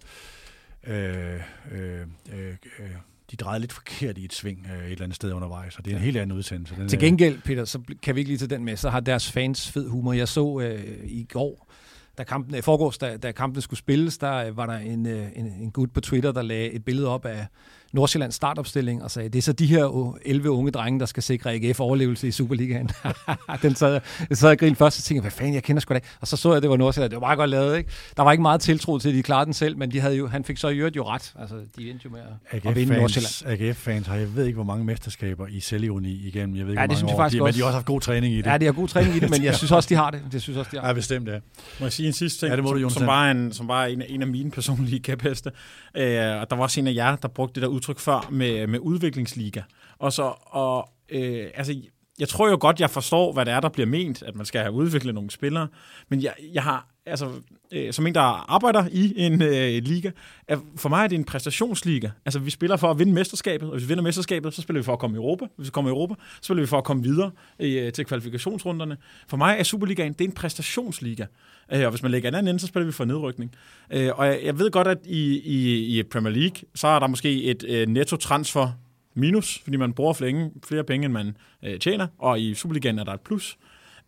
Øh, øh, øh, øh, de drejede lidt forkert i et sving øh, et eller andet sted undervejs, og det er en helt anden udsendelse. Den Til er- gengæld, Peter, så kan vi ikke lige tage den med, så har deres fans fed humor. Jeg så øh, i går, da kampen, øh, forgårs, da, da kampen skulle spilles, der øh, var der en, øh, en, en gut på Twitter, der lagde et billede op af Nordsjællands startopstilling og sagde, det er så de her øh, 11 unge drenge, der skal sikre AGF overlevelse i Superligaen. den sad, jeg sad og grinede først, og tænkte, hvad fanden, jeg kender sgu da. Og så så jeg, det var Nordsjælland. Det var meget godt lavet, ikke? Der var ikke meget tiltro til, at de klarede den selv, men de havde jo, han fik så i øvrigt jo ret. Altså, de endte jo med at, at vinde Nordsjælland. AGF-fans, har, jeg ved ikke, hvor mange mesterskaber i selvironi igennem. Jeg ved ikke, Ja, hvor det mange synes jeg faktisk de, men også. de har også haft god træning i det. Ja, de har god træning i det, men jeg synes også, de har det. Det synes også, de har. Ja, bestemt, ja. Må jeg sige en sidste ting, Ja, det må du, som, Jonas. som, bare er en, som er en, en af mine personlige kæpheste. Øh, og der var også en af jer, der brugte det der udtryk før med, med udviklingsliga. Og så, og, øh, altså, jeg tror jo godt, jeg forstår, hvad det er, der bliver ment, at man skal have udviklet nogle spillere, men jeg, jeg har, altså, øh, som en, der arbejder i en øh, liga, er, for mig er det en præstationsliga. Altså, vi spiller for at vinde mesterskabet, og hvis vi vinder mesterskabet, så spiller vi for at komme i Europa. Hvis vi kommer i Europa, så spiller vi for at komme videre øh, til kvalifikationsrunderne. For mig er Superligaen, det er en præstationsliga. Øh, og hvis man lægger en anden ind, så spiller vi for nedrykning. Øh, og jeg, jeg ved godt, at i, i, i Premier League, så er der måske et øh, netto-transfer minus, fordi man bruger flere, flere penge, end man øh, tjener, og i Superligaen er der et plus.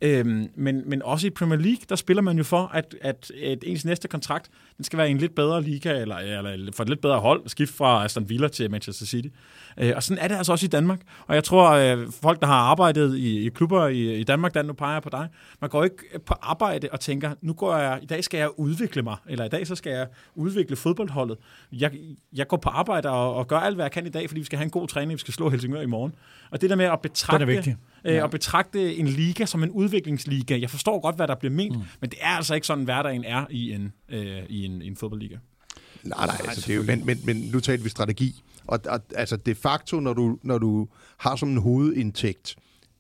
Øhm, men, men også i Premier League, der spiller man jo for, at, at, at ens næste kontrakt, den skal være i en lidt bedre liga, eller, eller for et lidt bedre hold, skift fra Aston Villa til Manchester City. Øh, og sådan er det altså også i Danmark. Og jeg tror, øh, folk, der har arbejdet i, i klubber i, i Danmark, der nu peger på dig, man går ikke på arbejde og tænker, nu går jeg, i dag skal jeg udvikle mig, eller i dag så skal jeg udvikle fodboldholdet. Jeg, jeg går på arbejde og, og gør alt, hvad jeg kan i dag, fordi vi skal have en god træning, vi skal slå Helsingør i morgen. Og det der med at betragte... Det er vigtigt øh, ja. og betragte en liga som en udviklingsliga. Jeg forstår godt, hvad der bliver ment, mm. men det er altså ikke sådan, hverdagen er i en, øh, i en, i en fodboldliga. Nej, nej, altså, det er jo, men, men, men nu talte vi strategi. Og, og altså de facto, når du, når du har som en hovedindtægt,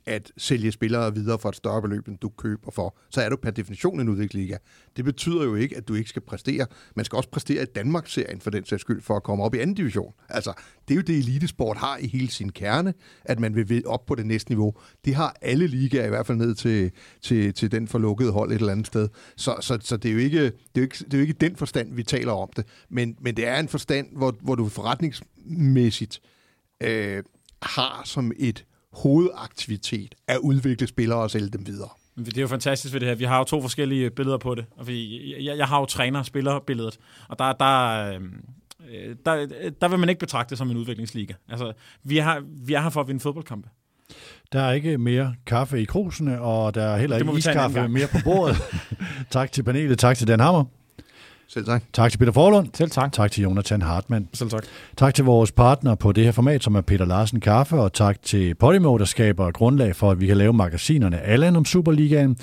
at sælge spillere videre for et større beløb, end du køber for, så er du per definition en udviklingsliga. Det betyder jo ikke, at du ikke skal præstere. Man skal også præstere i Danmark-serien for den sags skyld, for at komme op i anden division. Altså, det er jo det, elitesport har i hele sin kerne, at man vil op på det næste niveau. Det har alle ligaer, i hvert fald ned til, til, til den forlukkede hold et eller andet sted. Så, så, så det, er jo ikke, det, er jo ikke, det er jo ikke den forstand, vi taler om det. Men, men det er en forstand, hvor, hvor du forretningsmæssigt øh, har som et hovedaktivitet at udvikle spillere og sælge dem videre. Det er jo fantastisk ved det her. Vi har jo to forskellige billeder på det. Og vi, jeg, jeg har jo træner-spiller-billedet, og der, der, øh, der, der vil man ikke betragte det som en udviklingsliga. Altså, vi, har, vi er her for at vinde fodboldkampe. Der er ikke mere kaffe i krusene, og der er heller ikke iskaffe mere på bordet. tak til panelet, tak til Dan Hammer. Selv tak. Tak til Peter Forlund. Selv tak. Tak til Jonathan Hartmann. Selv tak. Tak til vores partner på det her format, som er Peter Larsen Kaffe, og tak til Podimo, der skaber grundlag for, at vi kan lave magasinerne alle om Superligaen.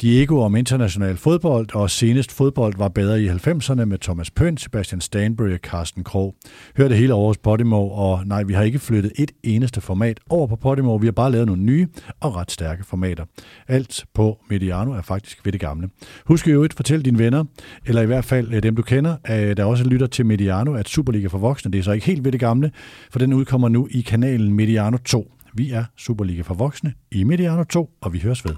Diego om international fodbold, og senest fodbold var bedre i 90'erne med Thomas Pønt, Sebastian Stanbury og Carsten Krog. Hør det hele over hos Podimo, og nej, vi har ikke flyttet et eneste format over på Podimo. Vi har bare lavet nogle nye og ret stærke formater. Alt på Mediano er faktisk ved det gamle. Husk jo at fortæl dine venner, eller i hvert fald øh, dem du kender, at der også lytter til Mediano, at Superliga for voksne, det er så ikke helt ved det gamle, for den udkommer nu i kanalen Mediano 2. Vi er Superliga for voksne i Mediano 2, og vi høres ved.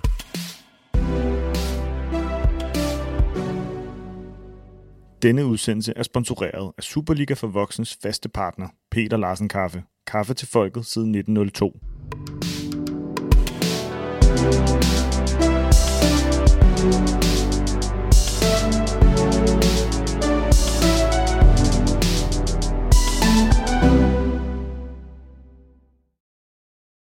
Denne udsendelse er sponsoreret af Superliga for Voksens faste partner, Peter Larsen Kaffe. Kaffe til folket siden 1902.